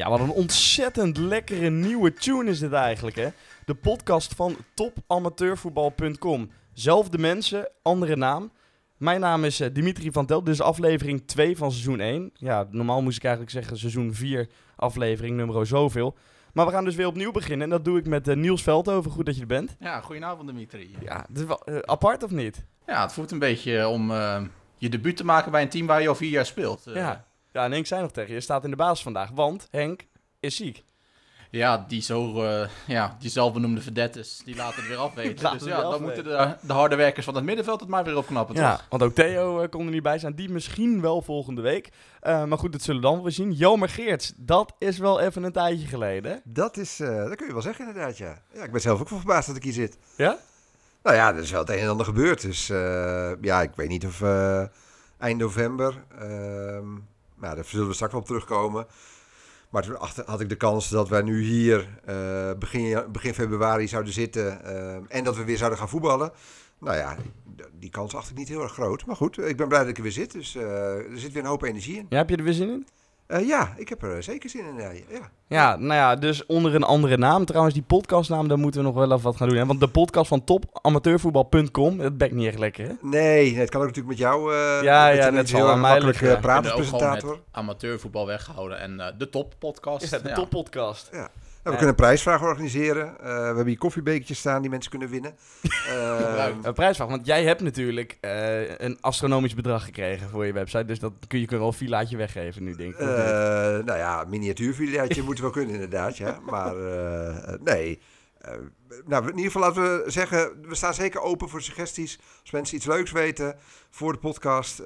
Ja, wat een ontzettend lekkere nieuwe tune is dit eigenlijk, hè? De podcast van topamateurvoetbal.com. Zelfde mensen, andere naam. Mijn naam is eh, Dimitri van Tel. Dit is aflevering 2 van seizoen 1. Ja, normaal moest ik eigenlijk zeggen seizoen 4, aflevering nummer zoveel. Maar we gaan dus weer opnieuw beginnen. En dat doe ik met eh, Niels Veldhoven. Goed dat je er bent. Ja, goedenavond Dimitri. Ja, het is wel eh, apart of niet? Ja, het voelt een beetje om je debuut te maken bij een team waar je al vier jaar speelt. Ja. Ja, en Henk zei nog tegen je, je staat in de basis vandaag. Want Henk is ziek. ja, die zo, eh, ja, die zelfbenoemde verdettes, die laten het weer afweten. Dus ja, dan afweten. moeten de, de harde werkers van het middenveld het maar weer opknappen, Ja, toch? want ook Theo eh, kon er niet bij zijn. Die misschien wel volgende week. Eh, maar goed, dat zullen we dan wel zien. Jomer Geerts, dat is wel even een tijdje geleden. Dat is, eh, dat kun je wel zeggen inderdaad, ja. ja. Ik ben zelf ook wel verbaasd dat ik hier zit. Ja? Nou ja, er is wel het een en ander gebeurd. Dus eh, ja, ik weet niet of eh, eind november, ehm nou, daar zullen we straks wel op terugkomen. Maar toen had ik de kans dat wij nu hier eh, begin, begin februari zouden zitten ehm, en dat we weer zouden gaan voetballen. Nou ja, die kans acht ik niet heel erg groot. Maar goed, ik ben blij dat ik er weer zit. Dus eh, er zit weer een hoop energie in. Heb je er weer zin in? Eh, ja, ik heb er zeker zin in. Ja, ja. Ja, nou ja, dus onder een andere naam. Trouwens, die podcastnaam, daar moeten we nog wel even wat gaan doen. Hè? Want de podcast van topamateurvoetbal.com, dat bekt niet echt lekker, hè? Nee, nee, het kan ook natuurlijk met jou. eh Ja, ja, net heel aan mij makkelijk liggen. eh, gewoon praterspresentator. met amateurvoetbal weghouden en eh, de toppodcast. Ja, de toppodcast. Ja, we kunnen een prijsvraag organiseren. Eh, we hebben hier koffiebekertjes staan die mensen kunnen winnen. Eh, Gebruik. Een prijsvraag, want jij hebt natuurlijk eh, een astronomisch bedrag gekregen voor je website. Dus dat kun je kun je wel een villaatje weggeven nu, denk ik. eh, nou ja, miniatuurvillaatje moet wel kunnen inderdaad, ja. Maar nee. Nou, in ieder geval laten we zeggen, we staan zeker open voor suggesties. Als mensen iets leuks weten voor de podcast,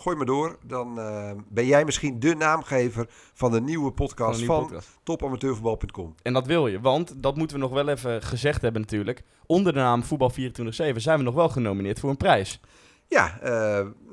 gooi maar door. Dan eh, ben jij misschien de naamgever van de nieuwe podcast van, podcast. topamateurvoetbal.com. En dat wil je, want dat moeten we nog wel even gezegd hebben natuurlijk. Onder de naam Voetbal 24-7 zijn we nog wel genomineerd voor een prijs. Ja, eh,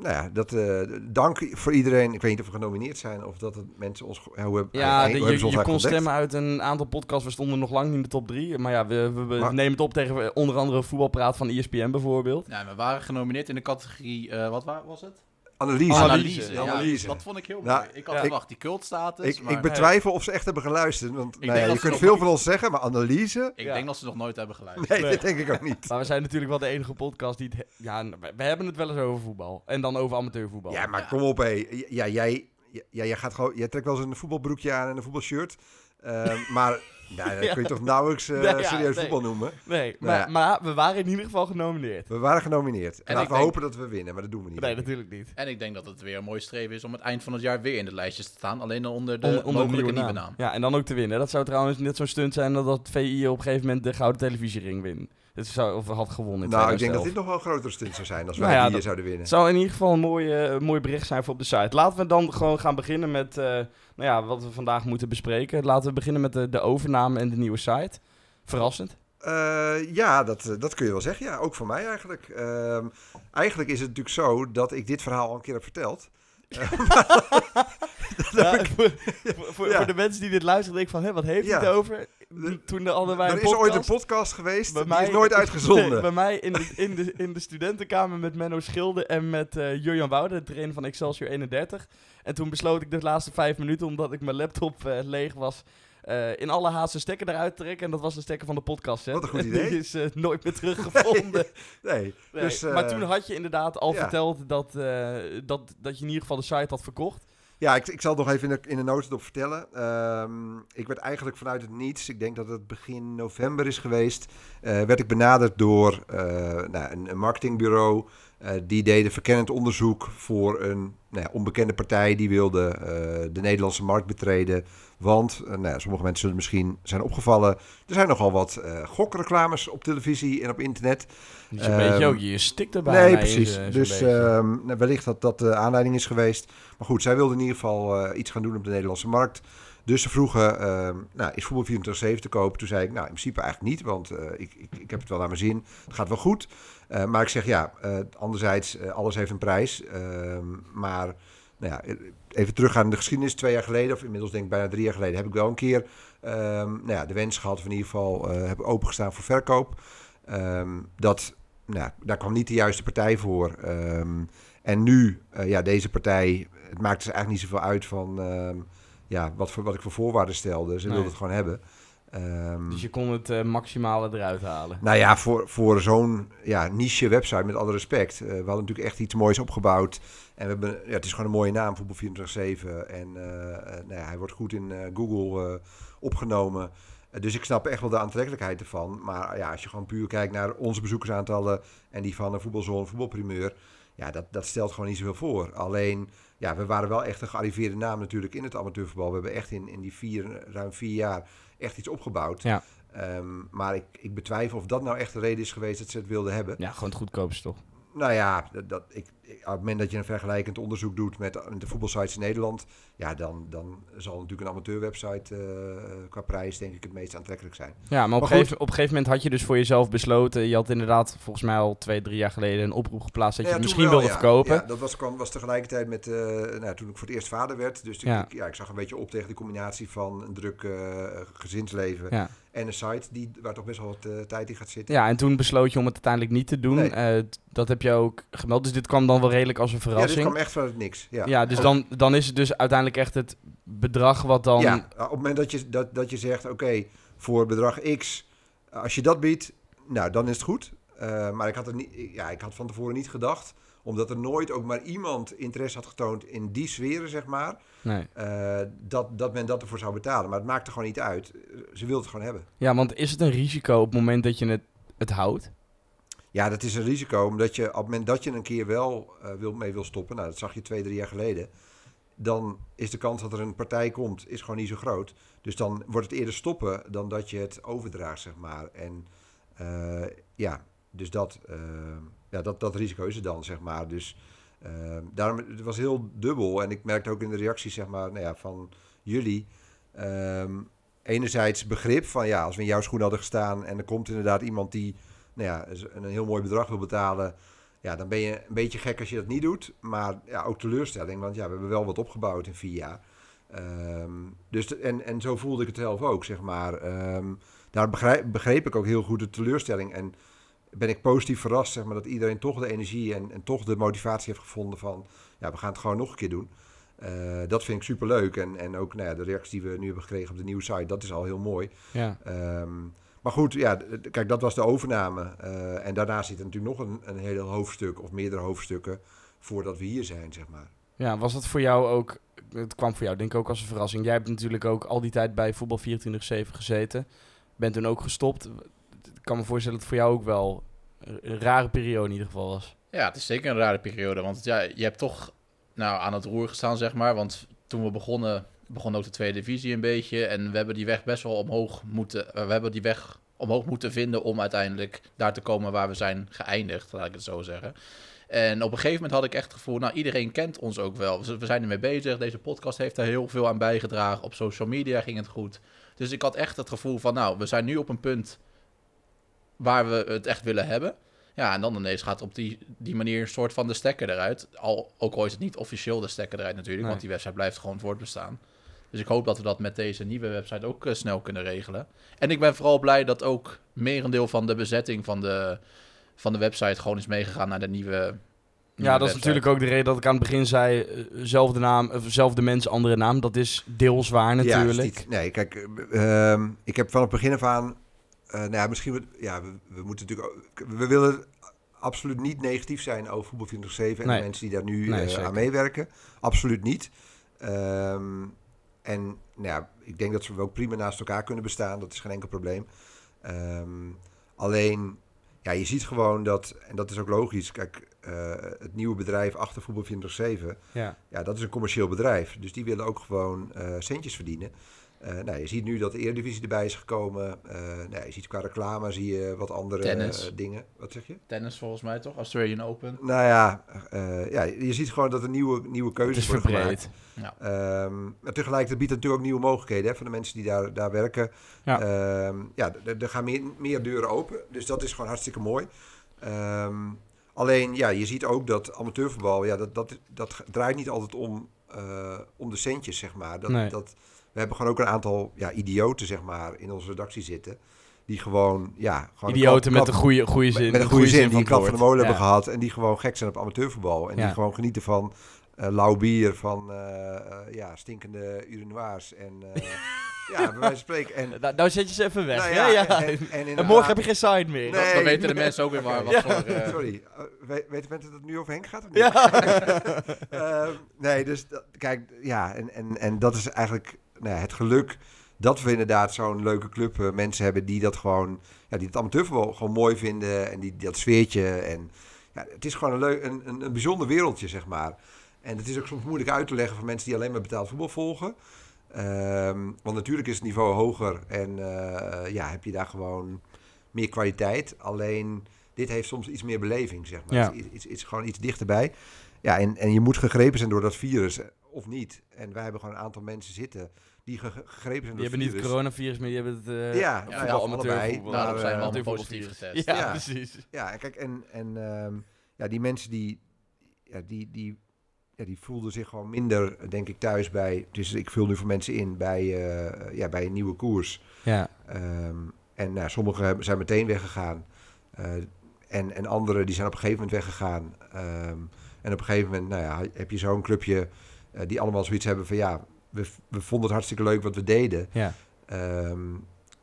nou ja, dat, eh, dank voor iedereen. Ik weet niet of we genomineerd zijn of dat het mensen ons... Ja, hoe, hebben- Ja, hoe de- hebben je, kon ontdekt? stemmen uit een aantal podcasts. We stonden nog lang niet in de top 3. Maar ja, we, we, we Maar- nemen het op tegen onder andere voetbalpraat van ESPN bijvoorbeeld. Ja, we waren genomineerd in de categorie, eh, wat wa- was het? Analyse. Analyse, Ja, analyse. dat vond ik heel Nou, mooi. Ik had ja. verwacht die cultstatus, Ik, maar ik betwijfel of ze echt hebben geluisterd. Want dat je kunt nog- veel van ons zeggen, maar analyse... ik Ja. denk dat ze nog nooit hebben geluisterd. Nee, Nee. dat denk ik ook niet. Maar we zijn natuurlijk wel de enige podcast die het... Ja, we, we hebben het wel eens over voetbal. En dan over amateurvoetbal. Ja, maar kom op, hé. Ja, jij, ja, jij, gaat gewoon, jij trekt wel eens een voetbalbroekje aan en een voetbalshirt. Eh, maar nou, dat Ja. kun je toch nauwelijks eh, Nee, ja, serieus nee. voetbal noemen. Nee, Nou maar, ja. maar we waren in ieder geval genomineerd. We waren genomineerd. En, En laten we denk- hopen dat we winnen, maar dat doen we niet. Nee, natuurlijk niet. En ik denk dat het weer een mooi streven is om het eind van het jaar weer in de lijstjes te staan. Alleen dan onder de Onder, onder nieuwe nieuwe naam. naam. Ja, en dan ook te winnen. Dat zou trouwens net zo'n stunt zijn dat, dat VI op een gegeven moment de Gouden Televisiering wint. Het zou, of had gewonnen in Nou, ik denk 2011. dat dit nog wel een grotere stunt zou zijn als wij Nou ja, die dat- zouden winnen. Het zou in ieder geval een mooi, eh, mooi bericht zijn voor op de site. Laten we dan gewoon gaan beginnen met eh, nou ja, wat we vandaag moeten bespreken. Laten we beginnen met de, de overname en de nieuwe site. Verrassend. Eh, ja, dat, dat kun je wel zeggen. Ja, ook voor mij eigenlijk. Ehm, eigenlijk is het natuurlijk zo dat ik dit verhaal al een keer heb verteld. Ja, voor, voor, voor- Ja. voor de mensen die dit luisteren, denk ik van, hé, wat heeft hij het over? De- Toen hadden wij er is ooit een podcast. geweest, Bij die is nooit uitgezonden. Nee, bij mij in de, in, de, in de studentenkamer met Menno Schilde en met eh Jurjan Woude, de trainer van Excelsior 31. En toen besloot ik de laatste vijf minuten, omdat ik mijn laptop eh, leeg was, eh, in alle haast een stekker eruit te trekken. En dat was de stekker van de podcast. Hè. Wat een goed idee. Die is nooit meer teruggevonden. Nee, Nee, dus... maar toen had je inderdaad al ja. verteld dat, dat, dat je in ieder geval de site had verkocht. Ja, ik, ik zal het nog even in de, in de vertellen. Ehm, ik werd eigenlijk vanuit het niets, ik denk dat het begin november is geweest, eh, werd ik benaderd door eh, nou, een, marketingbureau. Eh, die deden verkennend onderzoek voor een nou ja, onbekende partij die wilde de Nederlandse markt betreden. Want, eh, nou ja, sommige mensen zullen misschien zijn opgevallen, er zijn nogal wat eh, gokreclames op televisie en op internet. Dus een Ehm, beetje ook, je stikt erbij. Nee, precies. zo'n dus ehm, nou, wellicht dat dat de aanleiding is geweest. Maar goed, zij wilden in ieder geval eh, iets gaan doen op de Nederlandse markt. Dus ze vroegen, ehm, nou, is voetbal 24 te kopen? Toen zei ik, nou, in principe eigenlijk niet, want eh, ik, ik, ik heb het wel naar mijn zin. Het gaat wel goed. Eh, maar ik zeg, ja, eh, anderzijds, eh, alles heeft een prijs. Ehm, maar, nou ja, even teruggaan in de geschiedenis. Twee jaar geleden, of inmiddels denk ik bijna drie jaar geleden, heb ik wel een keer ehm, nou ja, de wens gehad, of in ieder geval eh heb opengestaan voor verkoop. Ehm, dat nou, daar kwam niet de juiste partij voor. Ehm, en nu, eh, ja, deze partij, het maakt dus eigenlijk niet zoveel uit van, ja, wat, voor, wat ik voor voorwaarden stelde. Ze Nee. wilden het gewoon hebben. Ehm, Dus je kon het eh, maximale eruit halen. nou ja, voor, voor zo'n ja, niche website, met alle respect. eh, we hadden natuurlijk echt iets moois opgebouwd. En we hebben, ja, het is gewoon een mooie naam, Voetbal 24-7. En eh, nou ja, hij wordt goed in Google opgenomen. Dus ik snap echt wel de aantrekkelijkheid ervan. Maar ja, als je gewoon puur kijkt naar onze bezoekersaantallen... en die van een voetbalzone, voetbalprimeur... ja, dat, dat stelt gewoon niet zoveel voor. Alleen, ja, we waren wel echt een gearriveerde naam natuurlijk in het amateurvoetbal. We hebben echt in, in die vier, ruim vier jaar echt iets opgebouwd. Ja. Ehm, maar ik, ik betwijfel of dat nou echt de reden is geweest dat ze het wilden hebben. Ja, gewoon het goedkoopste toch? Nou ja, dat, dat, ik, ik- op het moment dat je een vergelijkend onderzoek doet met de voetbalsites in Nederland, ja, dan, dan zal natuurlijk een amateurwebsite eh qua prijs denk ik het meest aantrekkelijk zijn. Ja, maar op, Maar gegeven, op een gegeven moment had je dus voor jezelf besloten. Je had inderdaad volgens mij al twee, drie jaar geleden een oproep geplaatst dat je het misschien wilde ja. verkopen. Ja, dat was, kwam, was tegelijkertijd met, eh, nou, toen ik voor het eerst vader werd. Dus Ja. ik, ja, ik zag een beetje op tegen de combinatie van een druk eh, gezinsleven en een site die, waar toch best wel wat tijd in gaat zitten. Ja, en toen besloot je om het uiteindelijk niet te doen. Nee. Dat heb je ook gemeld. Dus dit kwam dan wel redelijk als een Ja, dit verrassing. kwam echt vanuit niks. Ja, Ja, dus dan, dan is het dus uiteindelijk echt het bedrag wat dan... Ja, op het moment dat je, dat, dat je zegt, oké, voor bedrag X, als je dat biedt, nou, dan is het goed. Eh, maar ik had, er niet, ja, ik had van tevoren niet gedacht, omdat er nooit ook maar iemand interesse had getoond in die sferen, zeg maar, Nee. eh, dat, dat men dat ervoor zou betalen. Maar het maakt er gewoon niet uit. Ze wil het gewoon hebben. Ja, want is het een risico op het moment dat je het, het houdt? Ja, dat is een risico, omdat je op het moment dat je een keer wel eh, wil, mee wil stoppen, nou, dat zag je twee, drie jaar geleden, dan is de kans dat er een partij komt, is gewoon niet zo groot. Dus dan wordt het eerder stoppen dan dat je het overdraagt, zeg maar. En eh, ja, dus dat, eh, ja, dat, dat risico is er dan, zeg maar. Dus daarom, het was heel dubbel. En ik merkte ook in de reacties, zeg maar, nou ja, van jullie, ehm, enerzijds begrip van, ja, als we in jouw schoen hadden gestaan en er komt inderdaad iemand die nou ja, een heel mooi bedrag wil betalen, ja, dan ben je een beetje gek als je dat niet doet. Maar ja, ook teleurstelling, want ja, we hebben wel wat opgebouwd in vier jaar. Ehm, dus de- en, en zo voelde ik het zelf ook, zeg maar. Ehm, daar begrijp, begreep ik ook heel goed de teleurstelling. En ben ik positief verrast, zeg maar, dat iedereen toch de energie en, en toch de motivatie heeft gevonden van, ja, we gaan het gewoon nog een keer doen. Eh, dat vind ik superleuk. En, en ook nou ja, de reacties die we nu hebben gekregen op de nieuwe site, dat is al heel mooi. Ja. Ehm, maar goed, ja, kijk, dat was de overname. Eh, en daarna zit er natuurlijk nog een, een hele hoofdstuk of meerdere hoofdstukken voordat we hier zijn, zeg maar. Ja, was dat voor jou ook... Het kwam voor jou denk ik ook als een verrassing. Jij hebt natuurlijk ook al die tijd bij Voetbal 24-7 gezeten. Bent toen ook gestopt. Ik kan me voorstellen dat het voor jou ook wel een rare periode in ieder geval was. Ja, het is zeker een rare periode. Want ja, je hebt toch nou, aan het roer gestaan, zeg maar. Want toen we begonnen, begon ook de tweede divisie een beetje. En we hebben die weg best wel omhoog moeten... eh, we hebben die weg omhoog moeten vinden om uiteindelijk daar te komen waar we zijn geëindigd, laat ik het zo zeggen. En op een gegeven moment had ik echt het gevoel, nou iedereen kent ons ook wel. We zijn ermee bezig. Deze podcast heeft er heel veel aan bijgedragen. Op social media ging het goed. Dus ik had echt het gevoel van, nou, we zijn nu op een punt waar we het echt willen hebben. Ja, en dan ineens gaat op die, die manier een soort van de stekker eruit. Al, ook al is het niet officieel de stekker eruit natuurlijk, Nee. want die website blijft gewoon voortbestaan. Dus ik hoop dat we dat met deze nieuwe website ook eh, snel kunnen regelen. En ik ben vooral blij dat ook merendeel van de bezetting van de, van de website gewoon is meegegaan naar de nieuwe. Ja, dat is natuurlijk ook de reden dat ik aan het begin zei... eh, zelfde naam, of zelfde mens, andere naam. Dat is deels waar Ja, natuurlijk. niet- nee, kijk, eh, ehm, ik heb van het begin af aan... eh, nou ja, misschien... we- Ja, we, we moeten natuurlijk... ook- We willen absoluut niet negatief zijn over Voetbal 24 en Nee. de mensen die daar nu Nee, eh, aan meewerken. Absoluut niet. Ehm, en nou ja, ik denk dat we ook prima naast elkaar kunnen bestaan. Dat is geen enkel probleem. Ehm, alleen, ja, je ziet gewoon dat... En dat is ook logisch. Kijk, eh, het nieuwe bedrijf achter Voetbal 24 Ja. ja, dat is een commercieel bedrijf. Dus die willen ook gewoon eh, centjes verdienen. Eh, nou, je ziet nu dat de Eredivisie erbij is gekomen. Eh, nou, je ziet qua reclame zie je wat andere Tennis. eh, dingen. Wat zeg je? Tennis volgens mij toch? Australian Open. Nou ja, eh, ja, je ziet gewoon dat er nieuwe, nieuwe Het keuzes is worden verbreed. gemaakt. Ehm, maar tegelijkertijd biedt het natuurlijk ook nieuwe mogelijkheden hè, voor de mensen die daar, daar werken. Ja. Ehm, ja, er- gaan meer, meer deuren open. Dus dat is gewoon hartstikke mooi. Ehm, alleen, ja, je ziet ook dat amateurvoetbal, ja, dat, dat, dat draait niet altijd om, eh, om de centjes, zeg maar. Dat, Nee. dat, we hebben gewoon ook een aantal ja, idioten, zeg maar, in onze redactie zitten. Die gewoon, ja... Gewoon Idioten klap- met een goede, goede zin. met, met een de goede zin, die een klap van de molen Ja. hebben gehad. En die gewoon gek zijn op amateurvoetbal. En die gewoon genieten van eh, lauw bier van eh, eh, ja, stinkende urinoirs. En ja, bij wijze van spreken. En, Nou, nou zet je ze even weg. nou ja, ja. En, en, En, inderdaad- morgen heb je geen site meer. Nee. Dan weten de mensen ook weer waar wat voor... eh, Sorry, uh, we- weten mensen dat het nu over Henk gaat? Of niet? Ja. Ehm, nee, dus dat- kijk, ja, en, en, en dat is eigenlijk nou ja, het geluk dat we inderdaad zo'n leuke club eh, mensen hebben die dat gewoon, ja, die het amateurvoetbal gewoon mooi vinden en die dat sfeertje en ja, het is gewoon een leuk, een, een, een bijzonder wereldje, zeg maar. En het is ook soms moeilijk uit te leggen voor mensen die alleen maar betaald voetbal volgen. Ehm, want natuurlijk is het niveau hoger en eh, ja, heb je daar gewoon meer kwaliteit. Alleen dit heeft soms iets meer beleving, zeg maar. Ja. Het is, iets, gewoon iets dichterbij. Ja, en, en je moet gegrepen zijn door dat virus, eh, of niet. En wij hebben gewoon een aantal mensen zitten die ge- gegrepen zijn Die hebben niet het het virus. coronavirus, maar die hebben het eh Ja, ja, voetbal, allebei. amateurvoetbal. Nou, dat zijn eh, we allemaal amateurvoetbal positief getest. Ja, Ja. precies. Ja, kijk, en, en ehm, ja, die mensen die, ja, die, die, ja, die voelden zich gewoon minder, denk ik, thuis bij. Dus ik vul nu voor mensen in bij, eh, ja, bij een nieuwe koers. Ja. Ehm, en nou, sommigen zijn meteen weggegaan. Eh, en, en anderen die zijn op een gegeven moment weggegaan. Ehm, en op een gegeven moment nou ja, heb je zo'n clubje eh, die allemaal zoiets hebben van ja, we, we vonden het hartstikke leuk wat we deden. Ja. Ehm,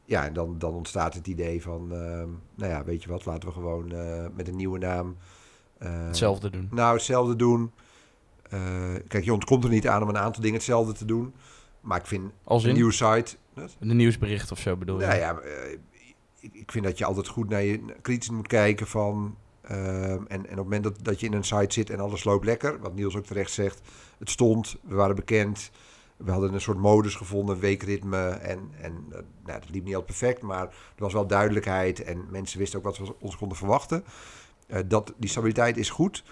ja, en dan, dan ontstaat het idee van, ehm, nou ja, weet je wat, laten we gewoon eh, met een nieuwe naam... eh, Hetzelfde doen. Nou, hetzelfde doen. Eh, kijk, je ontkomt er niet aan om een aantal dingen hetzelfde te doen. Maar ik vind Als een nieuwe site... De nieuwsbericht of zo bedoel je? Nou ja, eh, ik, vind dat je altijd goed naar je kritisch moet kijken van... ehm, en, en op het moment dat, dat je in een site zit en alles loopt lekker, wat Niels ook terecht zegt, het stond, we waren bekend, we hadden een soort modus gevonden, weekritme en, en eh, nou, dat liep niet altijd perfect, maar er was wel duidelijkheid en mensen wisten ook wat we ons konden verwachten. Eh, dat, die stabiliteit is goed,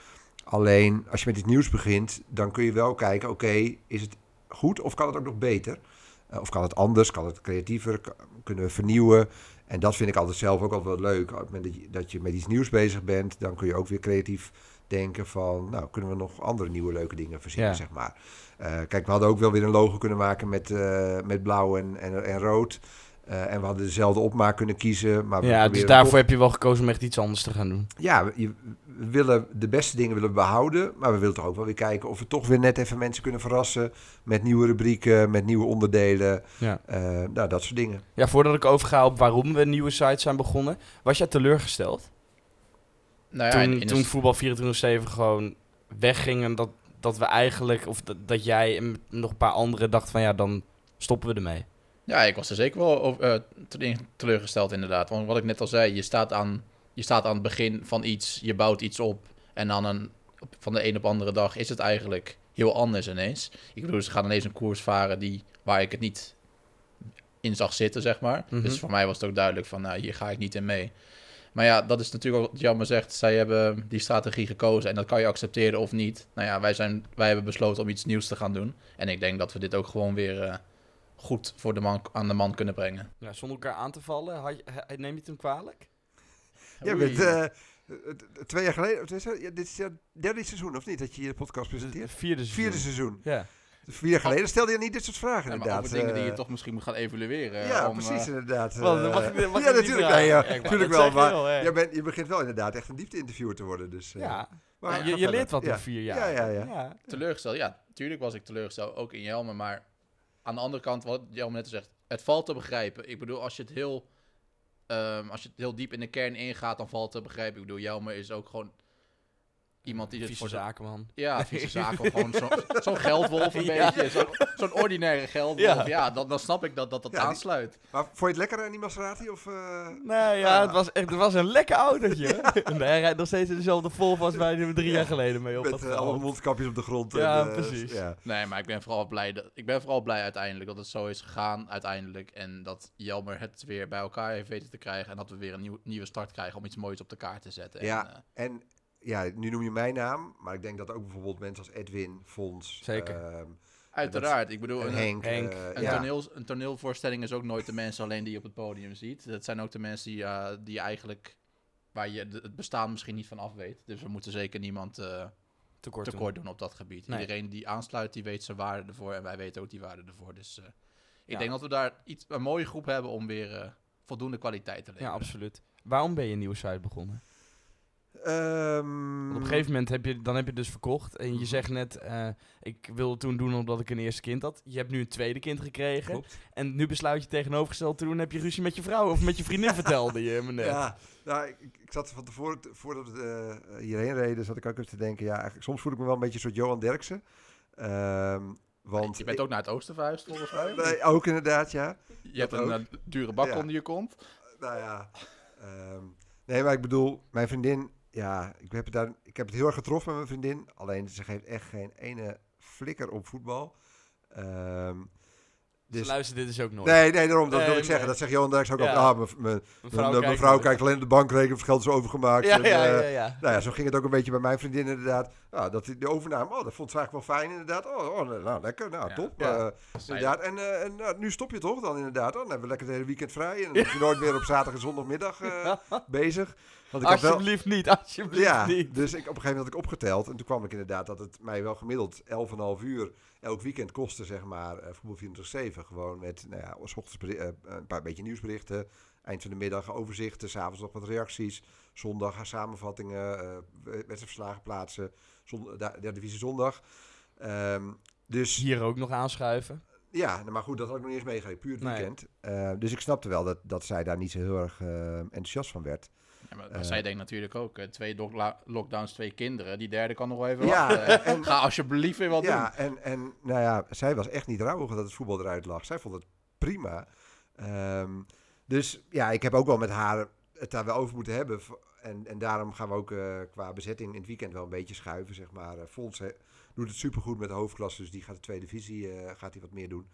alleen als je met iets nieuws begint, dan kun je wel kijken, oké, is het goed of kan het ook nog beter? Eh, of kan het anders? Kan het creatiever? Kunnen we vernieuwen? En dat vind ik altijd zelf ook altijd wel leuk. Op het moment dat je, dat je met iets nieuws bezig bent, dan kun je ook weer creatief denken van, nou, kunnen we nog andere nieuwe leuke dingen verzinnen, Ja. zeg maar. Eh, kijk, we hadden ook wel weer een logo kunnen maken met, eh, met blauw en, en, en rood. Eh, en we hadden dezelfde opmaak kunnen kiezen. Maar we Ja, dus daarvoor heb je wel gekozen om echt iets anders te gaan doen. ja, we, willen de beste dingen willen we behouden. Maar we willen toch ook wel weer kijken of we toch weer net even mensen kunnen verrassen. Met nieuwe rubrieken, met nieuwe onderdelen. Ja. Eh, nou, dat soort dingen. Ja, voordat ik overga op waarom we nieuwe sites zijn begonnen, was jij teleurgesteld? Nou ja, toen, in toen een- voetbal 24-7 gewoon wegging en dat, dat we eigenlijk, of dat, dat jij en nog een paar anderen dachten van ja, dan stoppen we ermee. Ja, ik was er zeker wel over, te- teleurgesteld inderdaad. Want wat ik net al zei, je staat, aan, je staat aan het begin van iets, je bouwt iets op. En dan een, van de een op andere dag is het eigenlijk heel anders ineens. Ik bedoel, ze gaan ineens een koers varen die, waar ik het niet in zag zitten, zeg maar. Mhm. Dus voor mij was het ook duidelijk van, nou, hier ga ik niet in mee. Maar ja, dat is natuurlijk ook wat Jammer zegt. Zij hebben die strategie gekozen en dat kan je accepteren of niet. Nou ja, wij, zijn, wij hebben besloten om iets nieuws te gaan doen. En ik denk dat we dit ook gewoon weer eh, goed voor de man, aan de man kunnen brengen. Ja, zonder elkaar aan te vallen, had je, neem je het hem kwalijk? Oei. bent eh, eh, twee jaar geleden, ja, dit is het derde seizoen of niet, dat je je podcast presenteert? Vierde seizoen. Vierde seizoen. Ja. Vier jaar geleden stelde je niet dit soort vragen Ja, maar inderdaad. over dingen die je Eh, toch misschien moet gaan evalueren. ja, om, precies eh, inderdaad. Wel, Eh, mag ik- mag ik ja, natuurlijk. Nee, ja, natuurlijk wel. Maar je, bent, je begint wel inderdaad echt een diepte-interviewer te worden. Dus, eh, ja. maar je, je leert wat Ja. in vier jaar. Ja, ja, ja. teleurgesteld. Ja, natuurlijk was ik teleurgesteld, ook in Jelmer. Maar aan de andere kant, wat Jelmer net zegt, het valt te begrijpen. Ik bedoel, als je het heel, ehm, als je het heel diep in de kern ingaat, dan valt het te begrijpen. Ik bedoel, Jelmer is ook gewoon iemand die dit Vieze voor zaken, man. Ja, vieze zaken. Gewoon zo- zo'n geldwolf een Ja. beetje. Zo'n ordinaire geldwolf. Ja. Ja, dan, dan snap ik dat dat, dat Ja, die- aansluit. Maar vond je het lekker aan die Maserati? Of, eh, Nee, ja, Ah. het was echt het was een lekker autootje. nee, hij rijdt nog steeds in dezelfde Volvo als wij drie Ja. jaar geleden mee op met had eh, alle mondkapjes op de grond. Ja, en, eh, precies. Ja. Nee, maar ik ben vooral blij, dat, ik ben vooral blij uiteindelijk dat het zo is gegaan uiteindelijk. En dat Jelmer het weer bij elkaar heeft weten te krijgen. En dat we weer een nieuw, nieuwe start krijgen om iets moois op de kaart te zetten. Ja. En, eh, En ja, nu noem je mijn naam, maar ik denk dat ook bijvoorbeeld mensen als Edwin, Fons, Zeker. ehm, uiteraard. Ik bedoel, en een, Henk. Henk. eh, een, ja. toneel, een toneelvoorstelling is ook nooit de mensen alleen die je op het podium ziet. Dat zijn ook de mensen die, eh, die eigenlijk, waar je het bestaan misschien niet van af weet. Dus we moeten zeker niemand eh, tekort, tekort doen op dat gebied. Nee. Iedereen die aansluit, die weet zijn waarde ervoor. En wij weten ook die waarde ervoor. Dus eh, ik Ja. denk dat we daar iets, een mooie groep hebben om weer eh, voldoende kwaliteit te Ja, leveren. absoluut. Waarom ben je een nieuwe site begonnen? Ehm, op een gegeven moment heb je, dan heb je dus verkocht. En je Mhm. zegt net, eh, ik wil het toen doen omdat ik een eerste kind had. Je hebt nu een tweede kind gekregen. Klopt. En nu besluit je tegenovergesteld te doen. Heb je ruzie met je vrouw of met je vriendin vertelde je me net. Ja, nou, ik, ik- zat van tevoren, voordat we eh, hierheen reden, zat ik ook even te denken, ja, eigenlijk, soms voel ik me wel een beetje een soort Johan Derksen. Ehm, want je bent ook naar het oosten verhuisd, volgens mij. Nee, ook inderdaad, ja. je hebt dat een ook. eh, dure bak Ja. onder je kont. Nou ja. ehm, nee, maar ik bedoel, mijn vriendin, ja, ik heb, het daar, ik heb het heel erg getroffen met mijn vriendin. Alleen ze geeft echt geen ene flikker op voetbal. Ze dus, luisteren dit dus ook nooit. nee, nee, daarom, dat Nee, wil ik zeggen. nee. Dat zegt Johan Derks ook Ja. al. Ah, mijn- mijn kijkt alleen de bankrekening of het geld is overgemaakt. Ja, En, ja, eh, ja, ja. Nou ja, zo ging het ook een beetje bij mijn vriendin inderdaad. Ja, dat die- de overname, oh, dat vond ze eigenlijk wel fijn inderdaad. Oh, oh nou, lekker, nou, Ja. top. Ja. Eh, inderdaad. En, eh, en nou, nu stop je toch dan inderdaad. Oh, dan hebben we lekker het hele weekend vrij. En dan ben je nooit meer op zaterdag en zondagmiddag eh, bezig. Want ik had wel... Alsjeblieft niet, alsjeblieft Ja, niet. dus ik, op een gegeven moment had ik opgeteld. En toen kwam ik inderdaad dat het mij wel gemiddeld 11,5 uur elk weekend kostte, zeg maar, eh, voetbal 24-7. Gewoon met, nou ja, s ochtends eh, een paar beetje nieuwsberichten. Eind van de middag overzichten. S'avonds nog wat reacties. Zondag samenvattingen. eh wedstrijdverslagen plaatsen. Zon, da- derde divisie zondag. Ehm, dus Hier ook nog aanschuiven. ja, nou, maar goed, dat had ik nog niet eens meegekregen. Puur het Nee. weekend. Dus ik snapte wel dat, dat zij daar niet zo heel erg enthousiast van werd. Ja, maar, zij denkt natuurlijk ook, eh, twee lockdowns, twee kinderen. Die derde kan nog wel even Ja, wachten. en- Ga alsjeblieft weer wat doen. Ja, en, en nou ja, zij was echt niet rouwig dat het voetbal eruit lag. Zij vond het prima. Ehm, dus ja, ik heb ook wel met haar het daar wel over moeten hebben. En, en daarom gaan we ook eh, qua bezetting in het weekend wel een beetje schuiven, zeg maar. Eh, Fons doet het supergoed met de hoofdklasse, dus die gaat de tweede divisie eh, gaat hij wat meer doen.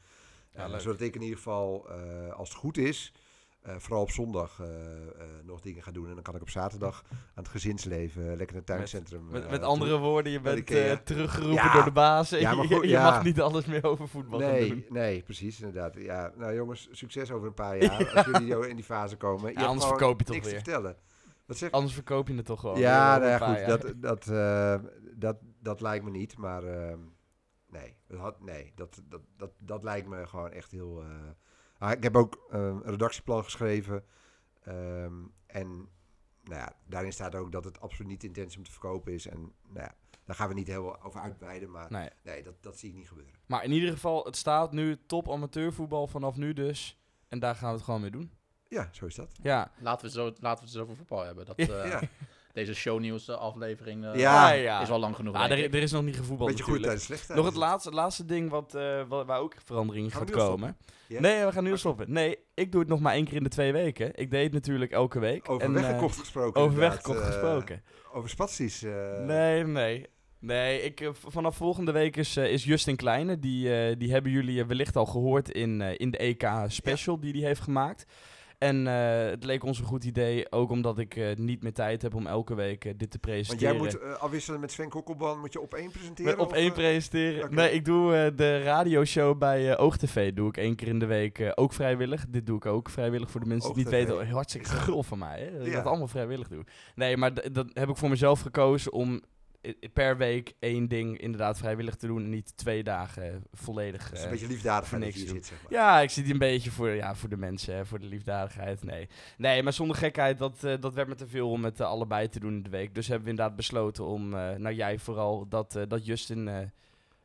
Ja, leuk. zodat ik in ieder geval, eh, als het goed is, eh, vooral op zondag eh, eh, nog dingen ga doen. En dan kan ik op zaterdag aan het gezinsleven lekker naar het tuincentrum. Met, met toe. andere woorden, je bent teruggeroepen Ja. door de baas. en Ja, maar je goed, je ja. mag niet alles meer over voetbal gaan doen. Nee, nee, precies, inderdaad. Ja, nou jongens, succes over een paar jaar. Als jullie in die fase komen. Ja, anders verkoop je toch niks weer. te vertellen. Wat zeg Anders verkoop je het toch gewoon. Ja, nou goed. Dat, dat, dat, dat lijkt me niet. Maar ehm, nee, dat, had, nee dat, dat, dat, dat lijkt me gewoon echt heel... ah, ik heb ook eh, een redactieplan geschreven. ehm, en nou ja, daarin staat ook dat het absoluut niet de intentie om te verkopen is. En nou ja, daar gaan we niet heel over uitweiden. Maar Nee. nee, dat, dat zie ik niet gebeuren. Maar in ieder geval, het staat nu top amateurvoetbal vanaf nu dus. En daar gaan we het gewoon mee doen. Ja, zo is dat. Ja, Laten, we zo, laten we het eens over voetbal hebben. Dat, Ja. eh, Ja. Deze shownieuws aflevering eh, Ja. ja. is al lang genoeg. Ah, denk er, er is nog niet gevoetbald Beetje goed natuurlijk. tijdens slecht. Nog het laatste, laatste ding wat, eh, wat, waar ook verandering gaat komen. Ja? Nee, we gaan nu stoppen. Nee, ik doe het nog maar één keer in de twee weken. Ik deed het natuurlijk elke week. Over En, eh, weggekocht gesproken. over weggekocht gesproken. Over spaties. eh, Nee, nee. Nee, ik, vanaf volgende week is, is Justin Kleine. Die, eh, die hebben jullie wellicht al gehoord in, eh, in de EK special die hij heeft gemaakt. En eh, het leek ons een goed idee, ook omdat ik eh, niet meer tijd heb om elke week eh, dit te Want presenteren. jij moet afwisselen met Sven Kokkelban. Moet je op één presenteren? Met op één presenteren. Nee, ik doe de radioshow bij OogTV. Doe ik één keer in de week ook vrijwillig. Dit doe ik ook vrijwillig voor de mensen die het OogTV. weten. Hartstikke grof van mij, hè? Dat ik dat allemaal vrijwillig doe. Nee, maar dat heb ik voor mezelf gekozen om per week één ding inderdaad vrijwillig te doen. En niet twee dagen volledig. Dat is eh, een beetje liefdadig voor niks zit, zeg maar. ja, ik zit een beetje voor, ja, voor de mensen, hè, voor de liefdadigheid. Nee. nee, maar zonder gekheid, dat, eh, dat werd me te veel om het eh, allebei te doen in de week. Dus hebben we inderdaad besloten om, nou jij vooral, dat, dat Justin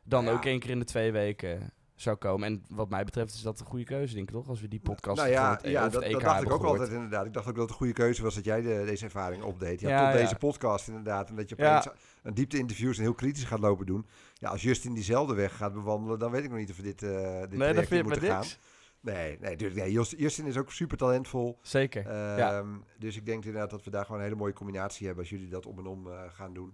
dan Ja. ook één keer in de twee weken zou komen. En wat mij betreft is dat een goede keuze, denk ik toch? Als we die podcast nou ja, het, ja over dat, het dat EK dacht ik ook gehoord. altijd inderdaad. Ik dacht ook dat het een goede keuze was dat jij de, deze ervaring opdeed. Hebt Ja, tot ja. deze podcast inderdaad. En dat je Ja. opeens een diepte-interviews en heel kritisch gaat lopen doen. Ja, als Justin diezelfde weg gaat bewandelen, dan weet ik nog niet of we dit, eh dit Nee, dat vind moeten gaan. niks. Nee, nee, natuurlijk. Nee, Just- Justin is ook super talentvol. Zeker. ja. Ehm, Dus ik denk inderdaad dat we daar gewoon een hele mooie combinatie hebben als jullie dat om en om eh, gaan doen.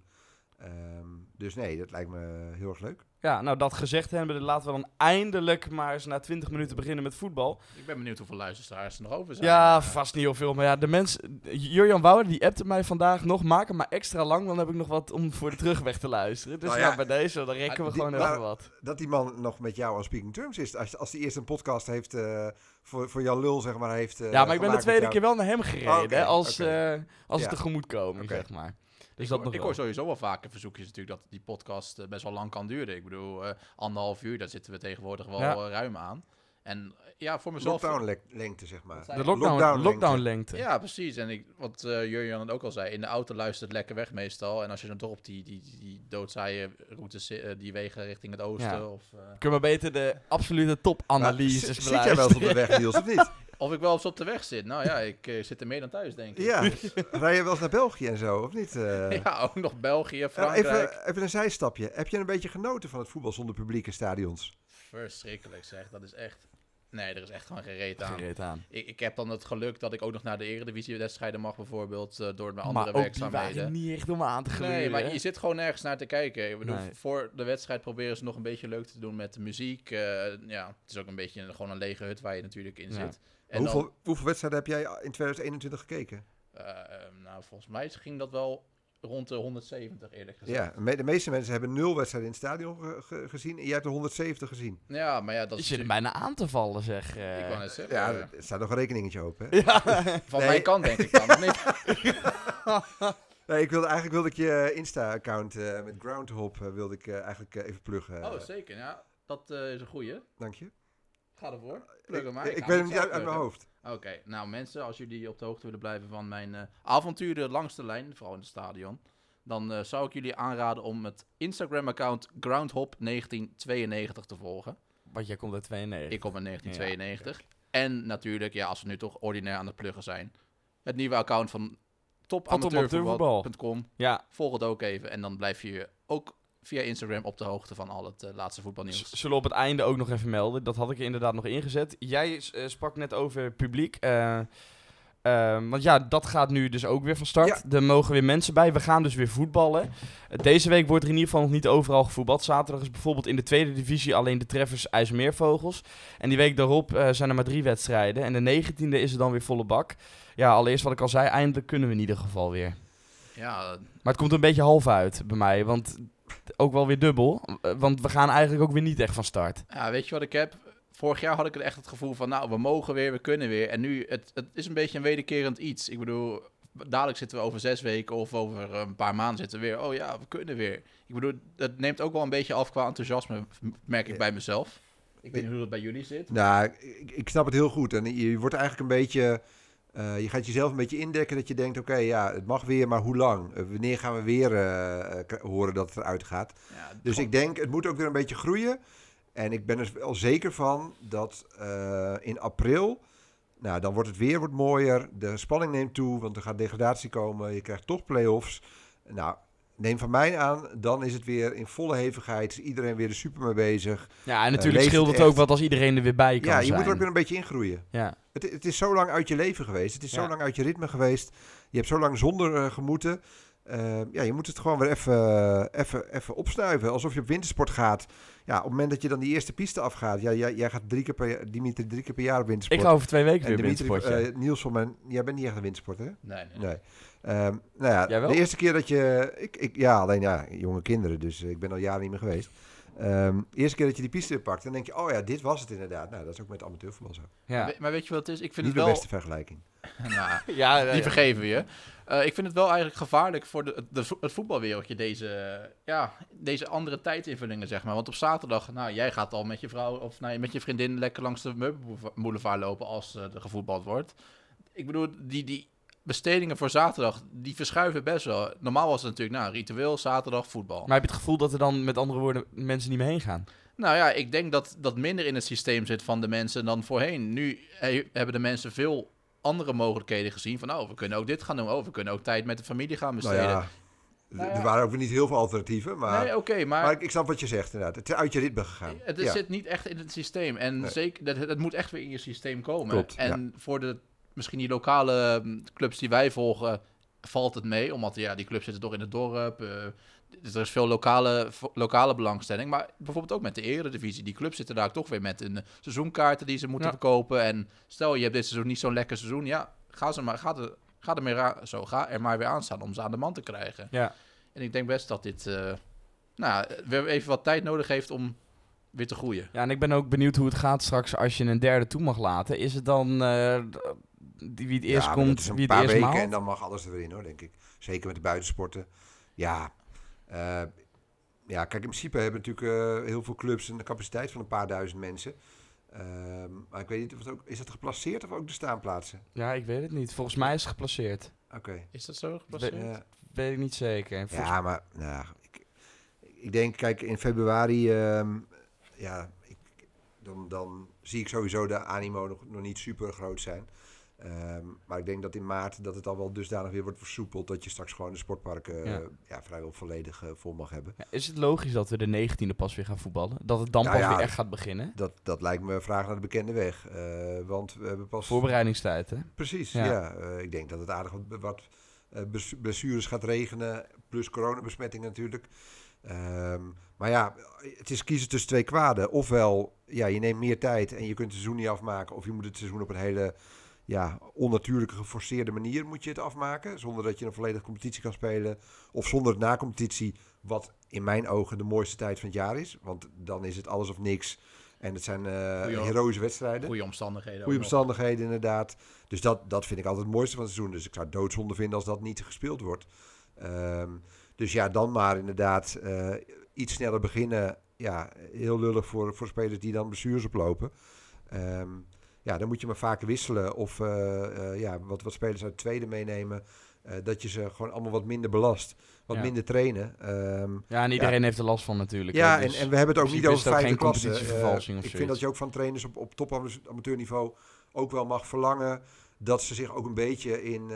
Ehm, dus nee, dat lijkt me heel erg leuk. ja, nou dat gezegd hebben, laten we dan eindelijk maar eens na 20 minuten beginnen met voetbal. Ik ben benieuwd hoeveel luisteraars er nog over zijn. Ja, Eh, vast niet heel veel. Maar ja, de mensen... Jurjan Wouwer, die appte mij vandaag nog. Maak hem maar extra lang, dan heb ik nog wat om voor de terugweg te luisteren. Dus Nou nou, ja, bij deze, dan rekken we die- gewoon even wat. Dat die man nog met jou on speaking terms is. Als, als die eerst een podcast heeft eh, voor, voor Jan Lul, zeg maar, heeft eh, ja, maar ik ben de tweede keer wel naar hem gereden, hè, als, oké. eh, als het Ja. tegemoetkoming, Oké. zeg maar. Dus ik, dat hoor, ik hoor sowieso wel vaker verzoekjes natuurlijk dat die podcast eh, best wel lang kan duren. Ik bedoel, eh, anderhalf uur, daar zitten we tegenwoordig wel eh, ruim aan. En ja, voor mezelf... Lockdown-lengte, zeg maar. De Lockdown-lengte. lockdown lengte. Ja, precies. En ik, wat eh Jurjan het ook al zei, in de auto luistert lekker weg meestal. En als je dan toch op die, die, die doodzaaie routes, eh, die wegen richting het oosten... Ja. Of, eh, Kunnen we beter de absolute Maar topanalyses zit- Zit jij wel eens op de weg, Niels, of niet? of ik wel eens op de weg zit. Nou ja, ik eh, zit er meer dan thuis, denk ik. Ja. Rij je wel eens naar België en zo, of niet? eh? Ja, ook nog België, Nou, Frankrijk. even, even een zijstapje. Heb je een beetje genoten van het voetbal zonder publiek in stadions? Verschrikkelijk zeg, dat is echt... Nee, er is echt gewoon geen reet aan. Gereed aan. Ik, ik heb dan het geluk dat ik ook nog naar de eredivisie-wedstrijden mag, bijvoorbeeld, eh, door mijn Maar andere ook die werkzaamheden. waren niet echt om aan te gluren. Nee, maar hè? je zit gewoon nergens naar te kijken. Ik bedoel, Nee. voor de wedstrijd proberen ze nog een beetje leuk te doen met de muziek. Eh, ja, het is ook een beetje een- gewoon een lege hut waar je natuurlijk in Ja. zit. En hoeveel, dan, hoeveel wedstrijden heb jij in 2021 gekeken? eh, nou, volgens mij ging dat wel rond de 170, eerlijk gezegd. Ja, me- de meeste mensen hebben nul wedstrijden in het stadion ge- ge- gezien. En jij hebt er 170 gezien. Ja, maar ja, dat Je is zit er natuurlijk- bijna aan te vallen, zeg. eh. Ik wou net zeggen, Ja, eh, er staat nog een rekeningetje open. Hè? van nee. mijn kant denk ik dan, of niet? Nee, ik wilde, eigenlijk wilde ik je Insta-account eh, met Groundhop eh, wilde ik eh, eigenlijk eh, even pluggen. Oh, zeker. Ja, dat eh, is een goeie. Dank je. Ga ervoor. Plug hem maar. ik, ik weet hem niet uit, mijn hoofd. Oké, nou mensen, als jullie op de hoogte willen blijven van mijn eh, avonturen langs de lijn, vooral in het stadion, dan eh, zou ik jullie aanraden om het Instagram-account Groundhop1992 te volgen. Want jij komt uit 92. Ik kom in 1992. en natuurlijk, ja, als we nu toch ordinair aan het pluggen zijn, het nieuwe account van topamateurvoetbal.com. Ja, Volg het ook even en dan blijf je ook via Instagram op de hoogte van al het eh, laatste voetbalnieuws. z- zullen we op het einde ook nog even melden. Dat had ik er inderdaad nog ingezet. Jij eh, sprak net over publiek. eh, ehm, want ja, dat gaat nu dus ook weer van start. Er mogen weer mensen bij. We gaan dus weer voetballen. Deze week wordt er in ieder geval nog niet overal gevoetbald. Zaterdag is bijvoorbeeld in de tweede divisie alleen de treffers IJsselmeervogels. En die week daarop eh, zijn er maar drie wedstrijden. En de negentiende is er dan weer volle bak. Ja, allereerst wat ik al zei, eindelijk kunnen we in ieder geval weer. Ja, Maar het komt een beetje half uit bij mij, want ook wel weer dubbel. Want we gaan eigenlijk ook weer niet echt van start. Ja, weet je wat ik heb? Vorig jaar had ik echt het gevoel van, nou, we mogen weer, we kunnen weer. En nu, het, het is een beetje een wederkerend iets. Ik bedoel, dadelijk zitten we over zes weken of over een paar maanden zitten we weer. Oh ja, we kunnen weer. Ik bedoel, dat neemt ook wel een beetje af qua enthousiasme, merk ik bij mezelf. Ik weet niet hoe dat bij jullie zit. Nou, ik, ik snap het heel goed. En je wordt eigenlijk een beetje... eh, je gaat jezelf een beetje indekken dat je denkt... Oké, ja, het mag weer, maar hoe lang? Eh, wanneer gaan we weer eh, horen dat het eruit gaat? Ja, Dus ik denk, het moet ook weer een beetje groeien. En ik ben er wel zeker van dat in april... Nou, dan wordt het weer wordt mooier. De spanning neemt toe, want er gaat degradatie komen. Je krijgt toch play-offs. Nou, neem van mij aan, dan is het weer in volle hevigheid. Is iedereen weer er super mee bezig. Ja, en natuurlijk leeft scheelt het het ook wat als iedereen er weer bij kan Ja, je zijn. moet er ook weer een beetje ingroeien. Ja. Het, het is zo lang uit je leven geweest. Het is zo Ja. lang uit je ritme geweest. Je hebt zo lang zonder eh, gemoeten. Eh, ja, je moet het gewoon weer even, even, even opsnuiven. Alsof je op wintersport gaat. Ja, op het moment dat je dan die eerste piste afgaat. Ja, jij, jij gaat drie keer per, jaar- Dimitri drie keer per jaar op wintersport. Ik ga over twee weken en weer Dimitri, eh, Niels van mijn... Jij bent niet echt een wintersporter, hè? Nee, nee, nee. Ehm, nou ja, Jij wel? de eerste keer dat je... Ik, ik, ja, alleen ja, jonge kinderen. Dus eh, ik ben al jaren niet meer geweest. Ehm, de eerste keer dat je die piste pakt, dan denk je... Oh ja, dit was het inderdaad. Nou, dat is ook met amateurvoetbal zo. ja. We- Maar weet je wat het is? Ik vind Niet het de wel... beste vergelijking. Nou, Ja, Die ja. vergeven we je. Eh, ik vind het wel eigenlijk gevaarlijk voor de, de, het voetbalwereldje, deze, ja, deze andere tijdinvullingen, zeg maar. Want op zaterdag, nou, jij gaat al met je vrouw of nou, met je vriendin lekker langs de meubelboulevard lopen als eh, er gevoetbald wordt. Ik bedoel, die, die bestedingen voor zaterdag, die verschuiven best wel. Normaal was het natuurlijk, nou, ritueel, zaterdag, voetbal. Maar heb je het gevoel dat er dan, met andere woorden, mensen niet meer heen gaan? Nou ja, ik denk dat dat minder in het systeem zit van de mensen dan voorheen. Nu he- hebben de mensen veel andere mogelijkheden gezien. Van, oh, we kunnen ook dit gaan doen. Oh, we kunnen ook tijd met de familie gaan Nou besteden. ja, Nou er ja. waren ook weer niet heel veel alternatieven, maar, nee, oké, maar, maar ik, ik snap wat je zegt inderdaad. Het is uit je ritme gegaan. het ja. zit niet echt in het systeem. En Nee. zeker, dat, het moet echt weer in je systeem komen. Klopt, en voor de, misschien die lokale mm, clubs die wij volgen, valt het mee. Omdat ja, die clubs zitten toch in het dorp. eh, dus er is veel lokale, lokale belangstelling. Maar bijvoorbeeld ook met de eredivisie. Die clubs zitten daar toch weer met een seizoenkaarten die ze moeten Ja. verkopen. En stel je hebt dit seizoen niet zo'n lekker seizoen. Ja, ga, ze maar, ga, er, ga, er, aan- zo, ga er maar weer aan staan om ze aan de man te krijgen. Ja. En ik denk best dat dit uh, nou, weer even wat tijd nodig heeft om weer te groeien. Ja, en ik ben ook benieuwd hoe het gaat straks als je een derde toe mag laten. Is het dan uh, die, wie het eerst ja, dat komt, is een wie het paar eerst weken maalt? en dan mag alles er weer in hoor, denk ik. Zeker met de buitensporten. Ja, uh, ja kijk, in principe hebben natuurlijk uh, heel veel clubs een capaciteit van een paar duizend mensen. Ehm, maar ik weet niet of het ook... Is het geplaceerd of ook de staanplaatsen? Ja, ik weet het niet. Volgens mij is het geplaceerd. Oké. Is dat zo gepasseerd? Ja, Weet ik niet zeker. Volgens- ja, maar nou, ja, ik, ik denk, kijk, in februari... ehm, ja, ik, dan, dan zie ik sowieso de animo nog, nog niet super groot zijn. Ehm, maar ik denk dat in maart dat het al wel dusdanig weer wordt versoepeld... dat je straks gewoon de sportparken Ja. vrijwel volledig eh, vol mag hebben. Ja, is het logisch dat we de 19e pas weer gaan voetballen? Dat het dan Nou pas ja. weer echt gaat beginnen? Dat, dat lijkt me een vraag naar de bekende weg. Eh, want we hebben pas... Voorbereidingstijd, hè? Precies, Ja. Eh, ik denk dat het aardig wat, blessures gaat regenen. Plus coronabesmettingen natuurlijk. Ehm, maar ja, het is kiezen tussen twee kwaden. Ofwel, ja, je neemt meer tijd en je kunt het seizoen niet afmaken. Of je moet het seizoen op een hele ja, onnatuurlijke, geforceerde manier moet je het afmaken. Zonder dat je een volledige competitie kan spelen. Of zonder het na-competitie, wat in mijn ogen de mooiste tijd van het jaar is. Want dan is het alles of niks. En het zijn Goeie- heroïsche wedstrijden. Goede omstandigheden. Goede omstandigheden, inderdaad. Dus dat, dat vind ik altijd het mooiste van het seizoen. Dus ik zou het doodzonde vinden als dat niet gespeeld wordt. Ehm, dus ja, dan maar inderdaad eh, iets sneller beginnen. Ja, heel lullig voor, voor spelers die dan blessures oplopen. Ehm, ja, dan moet je maar vaker wisselen. Of eh, eh, ja, wat, wat spelers uit de tweede meenemen. eh, dat je ze gewoon allemaal wat minder belast. Wat Ja. minder trainen. Ehm, Ja, en iedereen heeft er last van natuurlijk. ja, en, dus en we hebben het ook niet over het vijfde klasse. of ik vind dat je ook van trainers op, op topamateurniveau ook wel mag verlangen dat ze zich ook een beetje in,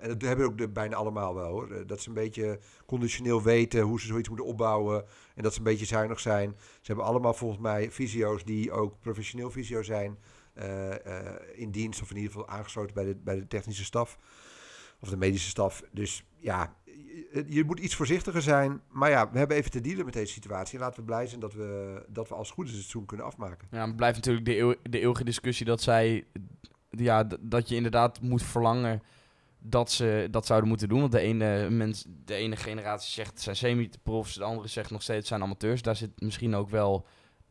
en dat hebben ook de, bijna allemaal wel hoor, dat ze een beetje conditioneel weten hoe ze zoiets moeten opbouwen en dat ze een beetje zuinig zijn. Ze hebben allemaal volgens mij fysio's die ook professioneel fysio zijn in dienst of in ieder geval aangesloten bij de, bij de technische staf of de medische staf. Dus ja, je, moet iets voorzichtiger zijn. Maar ja, we hebben even te dealen met deze situatie. En laten we blij zijn dat we, dat we als goed is seizoen kunnen afmaken. Ja, het blijft natuurlijk de, de eeuwige discussie dat zij... Ja, dat je inderdaad moet verlangen dat ze dat zouden moeten doen. Want de ene, mens, de ene generatie zegt zijn semi-profs, de andere zegt nog steeds zijn amateurs. Daar zit misschien ook wel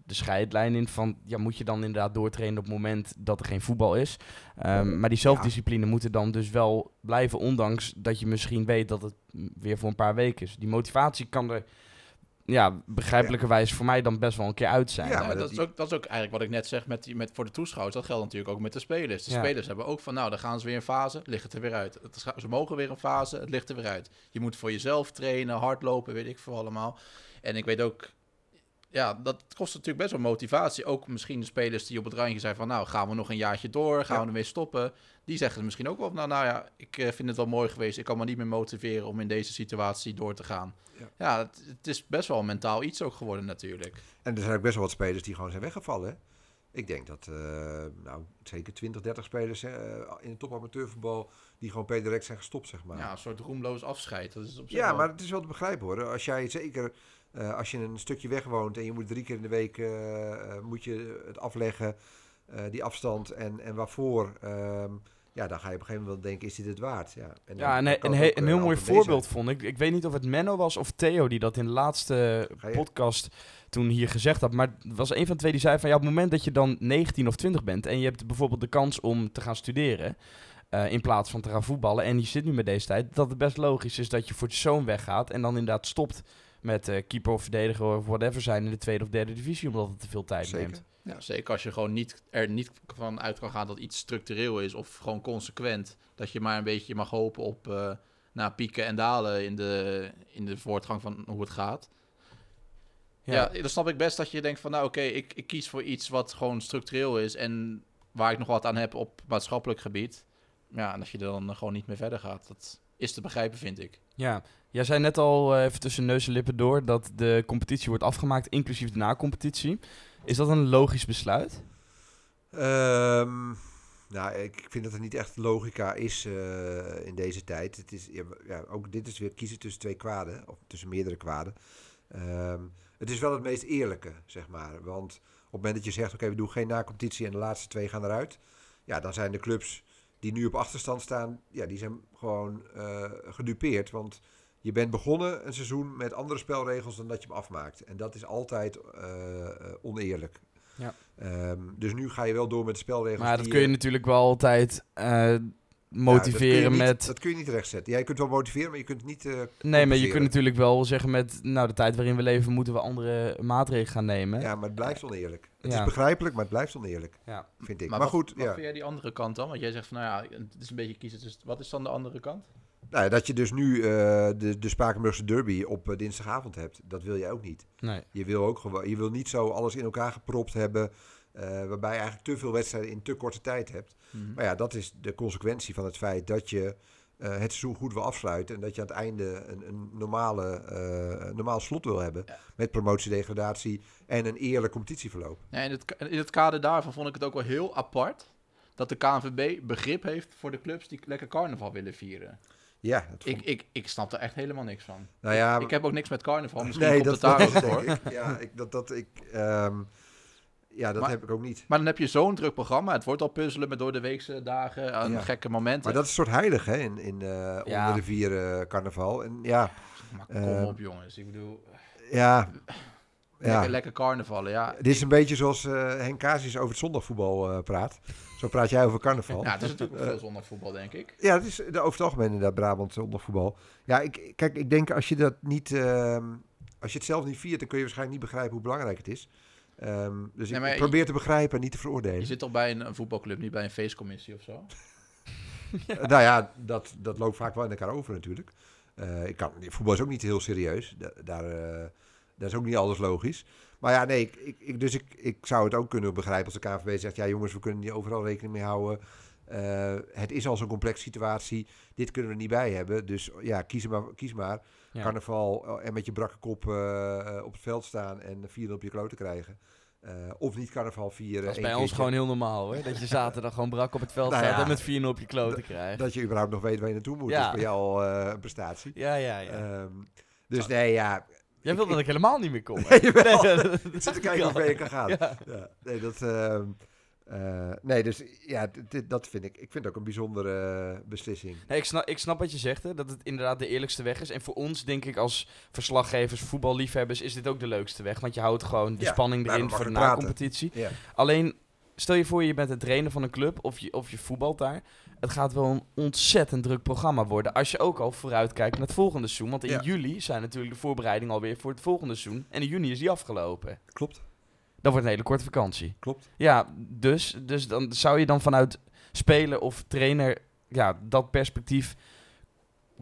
de scheidlijn in van... Ja, moet je dan inderdaad doortrainen op het moment dat er geen voetbal is? Ehm, maar die zelfdiscipline moet er dan dus wel blijven, ondanks dat je misschien weet dat het weer voor een paar weken is. Die motivatie kan er, ja, begrijpelijkerwijs voor mij dan best wel een keer uit zijn. Ja, Ja, maar dat, dat- is ook, dat is ook eigenlijk wat ik net zeg met, die- met voor de toeschouwers. Dat geldt natuurlijk ook met de spelers. De Ja. spelers hebben ook van, nou, dan gaan ze weer een fase, ligt het er weer uit. Het Ze mogen weer een fase, het ligt er weer uit. Je moet voor jezelf trainen, hardlopen, weet ik veel allemaal. En ik weet ook, ja, dat kost natuurlijk best wel motivatie. Ook misschien de spelers die op het randje zijn van, nou, gaan we nog een jaartje door, gaan Ja. we ermee stoppen. Die zeggen misschien ook wel, nou, nou ja, ik eh, vind het wel mooi geweest. Ik kan me niet meer motiveren om in deze situatie door te gaan. Ja. Ja, het, het is best wel mentaal iets ook geworden natuurlijk. En er zijn ook best wel wat spelers die gewoon zijn weggevallen. hè. Ik denk dat, eh, nou, zeker 20, 30 spelers hè, in het topamateurvoetbal... die gewoon per direct zijn gestopt, zeg maar. Ja, een soort roemloos afscheid. Dat is op zich Ja, wel- maar het is wel te begrijpen hoor. Als jij zeker, eh, als je een stukje weg woont en je moet drie keer in de week moet je het afleggen, die afstand en, en waarvoor, ehm, ja, dan ga je op een gegeven moment wel denken, is dit het waard? Ja, en Ja, en, een, het he- ook, een eh, heel mooi voorbeeld vond ik. Ik weet niet of het Menno was of Theo die dat in de laatste podcast toen hier gezegd had. Maar het was een van de twee die zei van ja, op het moment dat je dan 19 of 20 bent en je hebt bijvoorbeeld de kans om te gaan studeren. eh, in plaats van te gaan voetballen. En je zit nu met deze tijd. Dat het best logisch is dat je voor zoon weggaat. En dan inderdaad stopt met eh, keeper of verdediger of whatever zijn in de tweede of derde divisie. Omdat het te veel tijd Zeker. neemt. Ja, zeker als je gewoon niet, er niet van uit kan gaan dat iets structureel is of gewoon consequent. Dat je maar een beetje mag hopen op eh nou, pieken en dalen in de, in de voortgang van hoe het gaat. Ja. dan snap ik best dat je denkt van nou oké, ik, ik kies voor iets wat gewoon structureel is en waar ik nog wat aan heb op maatschappelijk gebied. Ja, en als je er dan gewoon niet meer verder gaat, dat is te begrijpen vind ik. Ja, jij zei net al eh, even tussen neus en lippen door dat de competitie wordt afgemaakt, inclusief de na-competitie. Is dat een logisch besluit? Ehm, nou, ik vind dat er niet echt logica is eh, in deze tijd. Het is, ja, ja, ook dit is weer kiezen tussen twee kwaden, of tussen meerdere kwaden. Ehm, het is wel het meest eerlijke, zeg maar. Want op het moment dat je zegt, oké, we doen geen na-competitie en de laatste twee gaan eruit. Ja, dan zijn de clubs die nu op achterstand staan, ja, die zijn gewoon eh, gedupeerd. Want je bent begonnen een seizoen met andere spelregels dan dat je hem afmaakt. En dat is altijd eh, eh, oneerlijk. Ja. Ehm, dus nu ga je wel door met de spelregels. Maar dat kun je natuurlijk wel altijd. Motiveren dat kun je niet- met... Dat kun je niet rechtzetten. Ja, je kunt wel motiveren, maar je kunt het niet... eh, Nee, maar je kunt natuurlijk wel zeggen met... Nou, de tijd waarin we leven moeten we andere maatregelen gaan nemen. Ja, maar het blijft oneerlijk. Het Ja. is begrijpelijk, maar het blijft oneerlijk, Ja. vind ik. Maar, Maar, wat, goed, wat ja. vind jij die andere kant dan? Want jij zegt van, nou ja, het is een beetje kiezen. Dus wat is dan de andere kant? Nou, dat je dus nu eh, de, de Spakenburgse derby op eh, dinsdagavond hebt, dat wil jij ook niet. Nee. Je wil, ook gewoon, je wil niet zo alles in elkaar gepropt hebben, eh, waarbij je eigenlijk te veel wedstrijden in te korte tijd hebt. Mhm. Maar ja, dat is de consequentie van het feit dat je eh, het seizoen goed wil afsluiten. En dat je aan het einde een, een normale, eh, een normaal slot wil hebben. Ja. Met promotie, degradatie en een eerlijk competitieverloop. Ja, in, het, in het kader daarvan vond ik het ook wel heel apart dat de KNVB begrip heeft voor de clubs die lekker carnaval willen vieren. Ja, Ik, ik, ik snap er echt helemaal niks van. nou ja, ik heb ook niks met carnaval, misschien nee, komt dat, het daar ook voor. ik. Ja, ik, dat, dat, ik, ehm, ja, dat Maar- heb ik ook niet. Maar dan heb je zo'n druk programma. Het wordt al puzzelen met door de weekse dagen aan Ja. gekke momenten. Maar dat is een soort heilig hè, in, in, eh Ja. onder de vier eh, carnaval. En ja, Maar kom op jongens, ik bedoel, ja, ja. lekker, lekker carnavallen. Ja, Dit is een beetje zoals eh Henk Casius over het zondagvoetbal eh, praat. Zo praat jij over carnaval. ja, het is natuurlijk veel zondagvoetbal, denk ik. Ja, het is de, over het algemeen inderdaad Brabant zondagvoetbal. Ja, ik, kijk, ik denk als je dat niet... ehm, als je het zelf niet viert, dan kun je waarschijnlijk niet begrijpen hoe belangrijk het is. Ehm, dus Nee, ik, je- probeer te begrijpen en niet te Je veroordelen. zit toch bij een, een voetbalclub, niet bij een feestcommissie of zo? Eh, nou ja, dat, dat loopt vaak wel in elkaar over natuurlijk. Eh, ik kan, voetbal is ook niet heel serieus. Da- daar, eh, daar is ook niet alles logisch. Maar ja, nee, ik, ik, dus ik, ik zou het ook kunnen begrijpen als de KNVB zegt... ja jongens, we kunnen niet overal rekening mee houden. Het is al zo'n complexe situatie. Dit kunnen we niet bij hebben. Dus ja, kies maar. Kies maar. Ja. Carnaval eh, en met je brakke kop eh, op het veld staan en vieren op je kloten krijgen. Eh, of niet carnaval vieren. Dat is bij ons keertje. gewoon heel normaal hoor. Dat je zaterdag gewoon brak op het veld Nou staat ja, en met 4 op je kloten krijgt. Dat je überhaupt nog weet waar je naartoe moet. Ja. Dat is bij jou al eh, een prestatie. Ja, ja, ja. Ehm, dus nee, ja. Jij wil dat ik helemaal niet meer kom. Nee, Ik zit te kijken hoe ver je kan gaan. Ja. Ja, nee, dat, ehm, eh, nee, dus ja, dit- dat vind ik. Ik vind het ook een bijzondere eh, beslissing. Nee, ik, snap, ik snap wat je zegt, hè, dat het inderdaad de eerlijkste weg is. En voor ons, denk ik, als verslaggevers, voetballiefhebbers, is dit ook de leukste weg. Want je houdt gewoon de Ja, spanning erin voor de na-competitie. Ja. Alleen, stel je voor je bent een trainer van een club of je, of je voetbalt daar. Het gaat wel een ontzettend druk programma worden. Als je ook al vooruit kijkt naar het volgende seizoen. Want in Ja. juli zijn natuurlijk de voorbereidingen alweer voor het volgende seizoen. En in juni is die afgelopen. Klopt, Dat wordt een hele korte vakantie. klopt. Ja, dus, dus dan zou je dan vanuit speler of trainer ja, dat perspectief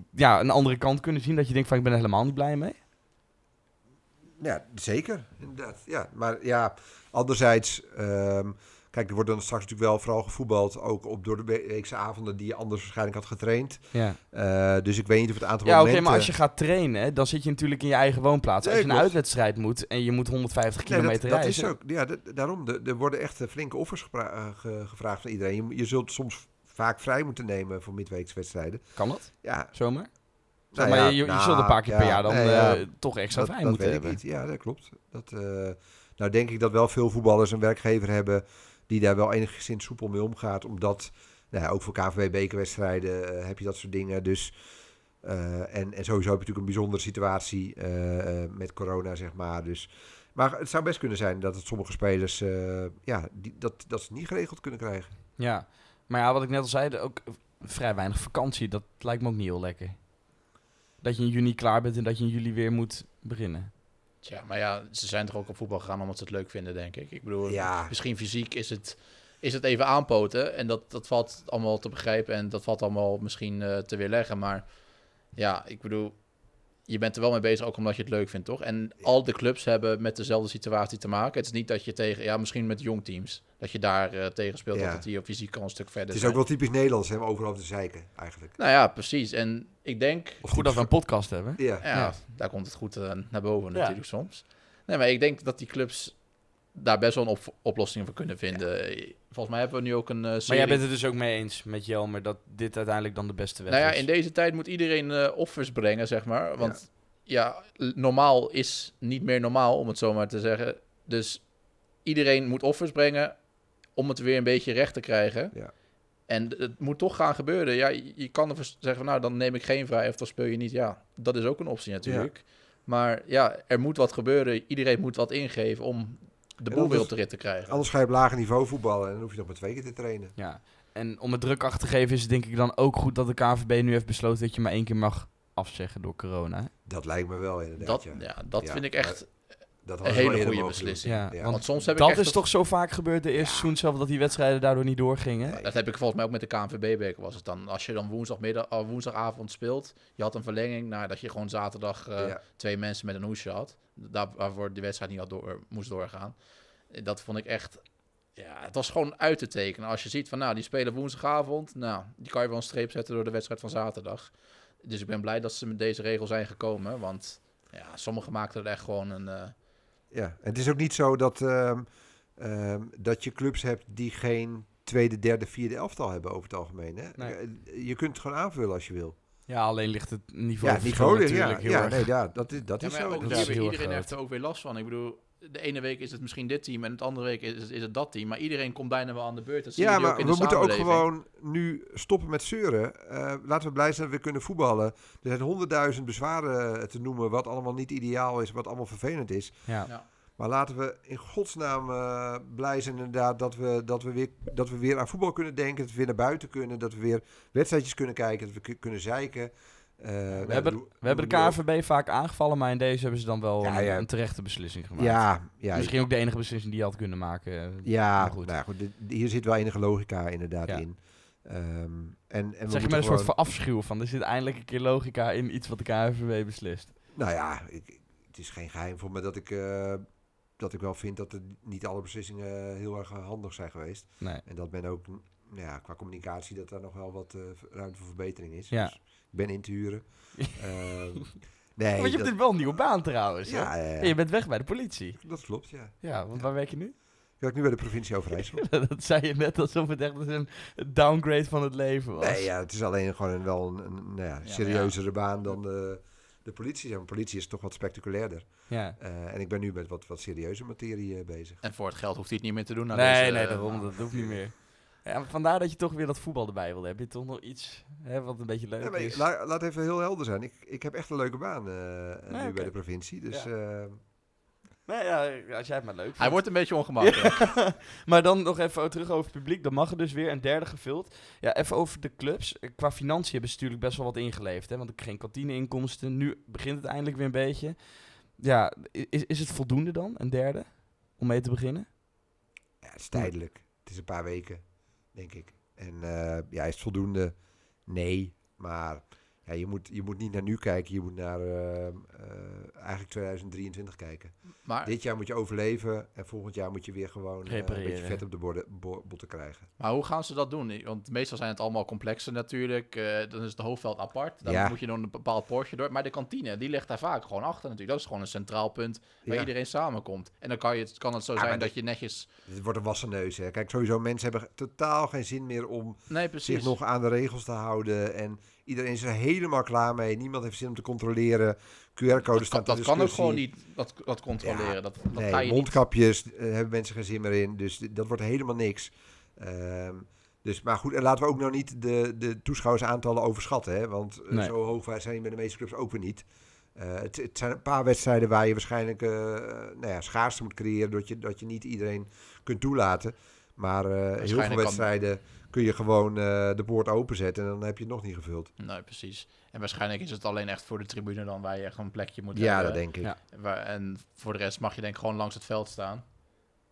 ja, een andere kant kunnen zien. Dat je denkt van ik ben er helemaal niet blij mee. Ja, zeker. Inderdaad. Ja, maar ja, anderzijds, ehm, kijk, er wordt dan straks natuurlijk wel vooral gevoetbald, ook op door de we- weekse avonden die je anders waarschijnlijk had getraind. Ja, Eh, dus ik weet niet of het aantal ja oké, momenten... maar als je gaat trainen, dan zit je natuurlijk in je eigen woonplaats. Als je een klopt. uitwedstrijd moet en je moet 150 Nee, kilometer dat, dat is reizen. ook, ja, dat- daarom. Er worden echt eh, flinke offers eh, ge- gevraagd van iedereen. Je, je zult soms vaak vrij moeten nemen voor midweekswedstrijden. Kan dat? Ja, Zomaar? Nou maar ja, je, je, nou, zult een paar keer per ja, jaar dan nee, ja. toch extra vrij dat moeten weet hebben. ik niet. Ja, dat klopt. Dat, nou denk ik dat wel veel voetballers een werkgever hebben die daar wel enigszins soepel mee omgaat. Omdat, nou ja, ook voor KVB bekerwedstrijden eh, heb je dat soort dingen. Dus, eh, en, en sowieso heb je natuurlijk een bijzondere situatie eh, met corona, zeg maar. Dus, maar het zou best kunnen zijn dat het sommige spelers, ja, die, dat, dat ze niet geregeld kunnen krijgen. Ja, maar ja, wat ik net al zei, ook vrij weinig vakantie. Dat lijkt me ook niet heel lekker. Dat je in juni klaar bent en dat je in juli weer moet beginnen. Tja, maar ja, ze zijn toch ook op voetbal gegaan omdat ze het leuk vinden, denk ik. Ik bedoel, Ja. misschien fysiek is het, is het even aanpoten. En dat, dat valt allemaal te begrijpen en dat valt allemaal misschien eh, te weerleggen. Maar ja, ik bedoel, je bent er wel mee bezig ook omdat je het leuk vindt, toch? En al de clubs hebben met dezelfde situatie te maken. Het is niet dat je tegen, ja, misschien met jong teams, dat je daar eh, tegen speelt, Ja. dat het hier fysiek al een stuk verder Het is zijn. ook wel typisch Nederlands, hè, overal te zeiken, eigenlijk. Nou ja, precies. En ik denk, Of goed dat we een podcast hebben. Ja, ja, Ja. daar komt het goed eh, naar boven Ja. natuurlijk soms. Nee, maar ik denk dat die clubs daar best wel een op oplossing voor kunnen vinden. Volgens mij hebben we nu ook een eh Maar jij bent het dus ook mee eens met Jelmer dat dit uiteindelijk dan de beste weg nou ja, is. in deze tijd moet iedereen eh, offers brengen, zeg maar. Want ja. normaal is niet meer normaal, om het zo maar te zeggen. Dus iedereen moet offers brengen om het weer een beetje recht te krijgen. Ja. En het moet toch gaan gebeuren. Ja, je, kan ervoor zeggen van, nou, dan neem ik geen vrij of dan speel je niet. Ja, dat is ook een optie natuurlijk. Maar ja, er moet wat gebeuren. Iedereen moet wat ingeven om de boel weer op de rit te krijgen. Anders ga je op lager niveau voetballen en dan hoef je nog maar twee keer te trainen. Ja. En om het druk achter te geven is het denk ik dan ook goed dat de KNVB nu heeft besloten dat je maar één keer mag afzeggen door corona. hè? Dat lijkt me wel inderdaad, Dat, ja. ja, dat Ja, vind ik echt Dat een ze wel hele goede beslissing. Ja, Ja. want soms heb ik dat echt is toch zo vaak gebeurd de eerste Ja. seizoen zelf dat die wedstrijden daardoor niet doorgingen. Nee. Dat heb ik volgens mij ook met de KNVB-beker was het dan. Als je dan woensdagmiddag, uh, woensdagavond speelt, je had een verlenging, nou, dat je gewoon zaterdag eh, Ja. twee mensen met een hoesje had. Daar, waarvoor de wedstrijd niet had door, moest doorgaan. Eh, Dat vond ik echt... Ja, het was gewoon uit te tekenen. Als je ziet van, nou, die spelen woensdagavond. Nou, die kan je wel een streep zetten door de wedstrijd van zaterdag. Dus ik ben blij dat ze met deze regel zijn gekomen. Want ja, sommigen maakten er echt gewoon een... eh, Ja, en het is ook niet zo dat, ehm, ehm, dat je clubs hebt die geen tweede, derde, vierde elftal hebben over het algemeen. Hè? Nee. Eh, Je kunt het gewoon aanvullen als je wil. Ja, alleen ligt het niveau Ja, het niveau, ja, natuurlijk heel ja, erg. nee, ja, dat is, dat Ja, is zo. ook dat hier is weer- heel iedereen heeft er ook weer last van. Ik bedoel, de ene week is het misschien dit team en de andere week is, is het dat team. Maar iedereen komt bijna wel aan de beurt. Dat Ja, maar ook in we de moeten ook gewoon nu stoppen met zeuren. Eh, laten we blij zijn dat we kunnen voetballen. Er zijn honderdduizend bezwaren te noemen wat allemaal niet ideaal is, wat allemaal vervelend is. Ja. Ja. Maar laten we in godsnaam eh, blij zijn inderdaad dat we, dat, we weer, dat we weer aan voetbal kunnen denken. Dat we weer naar buiten kunnen. Dat we weer wedstrijdjes kunnen kijken. Dat we ku- kunnen zeiken. Eh, We hebben, we hebben de. KNVB vaak aangevallen, maar in deze hebben ze dan wel Ja, een, ja. een terechte beslissing gemaakt. Ja, ja, Misschien ook de enige beslissing die je had kunnen maken. eh, ja maar goed. Nou goed. dit- hier zit wel enige logica inderdaad in. Ehm, en, en zeg je met een soort gewoon- van afschuw van, er zit eindelijk een keer logica in iets wat de KNVB beslist. Nou ja, ik, het is geen geheim voor me dat ik, eh, dat ik wel vind dat er niet alle beslissingen heel erg handig zijn geweest. Nee. En dat men ook, nou ja, qua communicatie, dat daar nog wel wat ruimte voor verbetering is. Ja. Dus ben in te huren. Ehm, nee, Want je dat, hebt wel een nieuwe baan trouwens. hè? ja, ja, ja. En je bent weg bij de politie. dat klopt, ja. Ja, want Ja. waar werk je nu? Ik werk nu bij de provincie Overijssel. dat zei je net alsof het echt een downgrade van het leven was. nee, ja, het is alleen gewoon een, wel een, een nou ja, serieuzere baan dan de, de politie. Ja, maar politie is toch wat spectaculairder. Ja. Eh, en ik ben nu met wat, wat serieuze materie eh, bezig. En voor het geld hoeft hij het niet meer te doen. na nee, deze, nee, eh, daarom. Dat hoeft niet meer. Ja, vandaar dat je toch weer dat voetbal erbij wil. Heb je toch nog iets hè, wat een beetje leuk Ja, maar is? la- laat even heel helder zijn. Ik, ik heb echt een leuke baan eh, nu oké. bij de provincie. Dus Ja. eh, Nee, ja, als jij het maar leuk vindt. Hij wordt een beetje ongemakkelijk. maar dan nog even terug over het publiek. Dan mag er dus weer een derde gevuld. Ja, even over de clubs. Qua financiën hebben ze natuurlijk best wel wat ingeleefd. Hè? Want er geen kantineinkomsten. Nu begint het eindelijk weer een beetje. Ja, is, is het voldoende dan, een derde? Om mee te beginnen? ja, het is tijdelijk. Het is een paar weken, denk ik. En eh, ja, is voldoende? Nee. Maar ja, je, moet, je moet niet naar nu kijken. Je moet naar eh, eh, eigenlijk 2023 kijken. Maar, Dit jaar moet je overleven. En volgend jaar moet je weer gewoon eh, een beetje vet op de borden, bo- botten krijgen. maar hoe gaan ze dat doen? Want meestal zijn het allemaal complexen natuurlijk. Dan is het hoofdveld apart. Dan Ja. moet je dan een bepaald poortje door. Maar de kantine, die ligt daar vaak gewoon achter natuurlijk. Dat is gewoon een centraal punt waar Ja. iedereen samenkomt. En dan kan, je, kan het zo zijn dat je netjes... Het wordt een wassen neus. Hè. Kijk, sowieso mensen hebben totaal geen zin meer om Nee, zich nog aan de regels te houden. En iedereen is er helemaal klaar mee. Niemand heeft zin om te controleren. QR-code dat staat kan, ter dat kan ook gewoon niet dat, dat controleren. Ja, dat dat Nee, je mondkapjes eh, hebben mensen geen zin meer in. Dus dat wordt helemaal niks. Ehm, dus, maar goed, en laten we ook nou niet de, de toeschouwersaantallen overschatten. Hè? Want eh, Nee. zo hoog zijn die bij de meeste clubs ook weer niet. Eh, het, het zijn een paar wedstrijden waar je waarschijnlijk eh nou ja, schaarste moet creëren. Dat je, dat je niet iedereen kunt toelaten. Maar heel veel kan- wedstrijden kun je gewoon eh, de poort openzetten. En dan heb je het nog niet gevuld. Nee, precies. En waarschijnlijk is het alleen echt voor de tribune dan waar je echt een plekje moet Ja, hebben. dat denk ik. Ja. En voor de rest mag je denk ik gewoon langs het veld staan.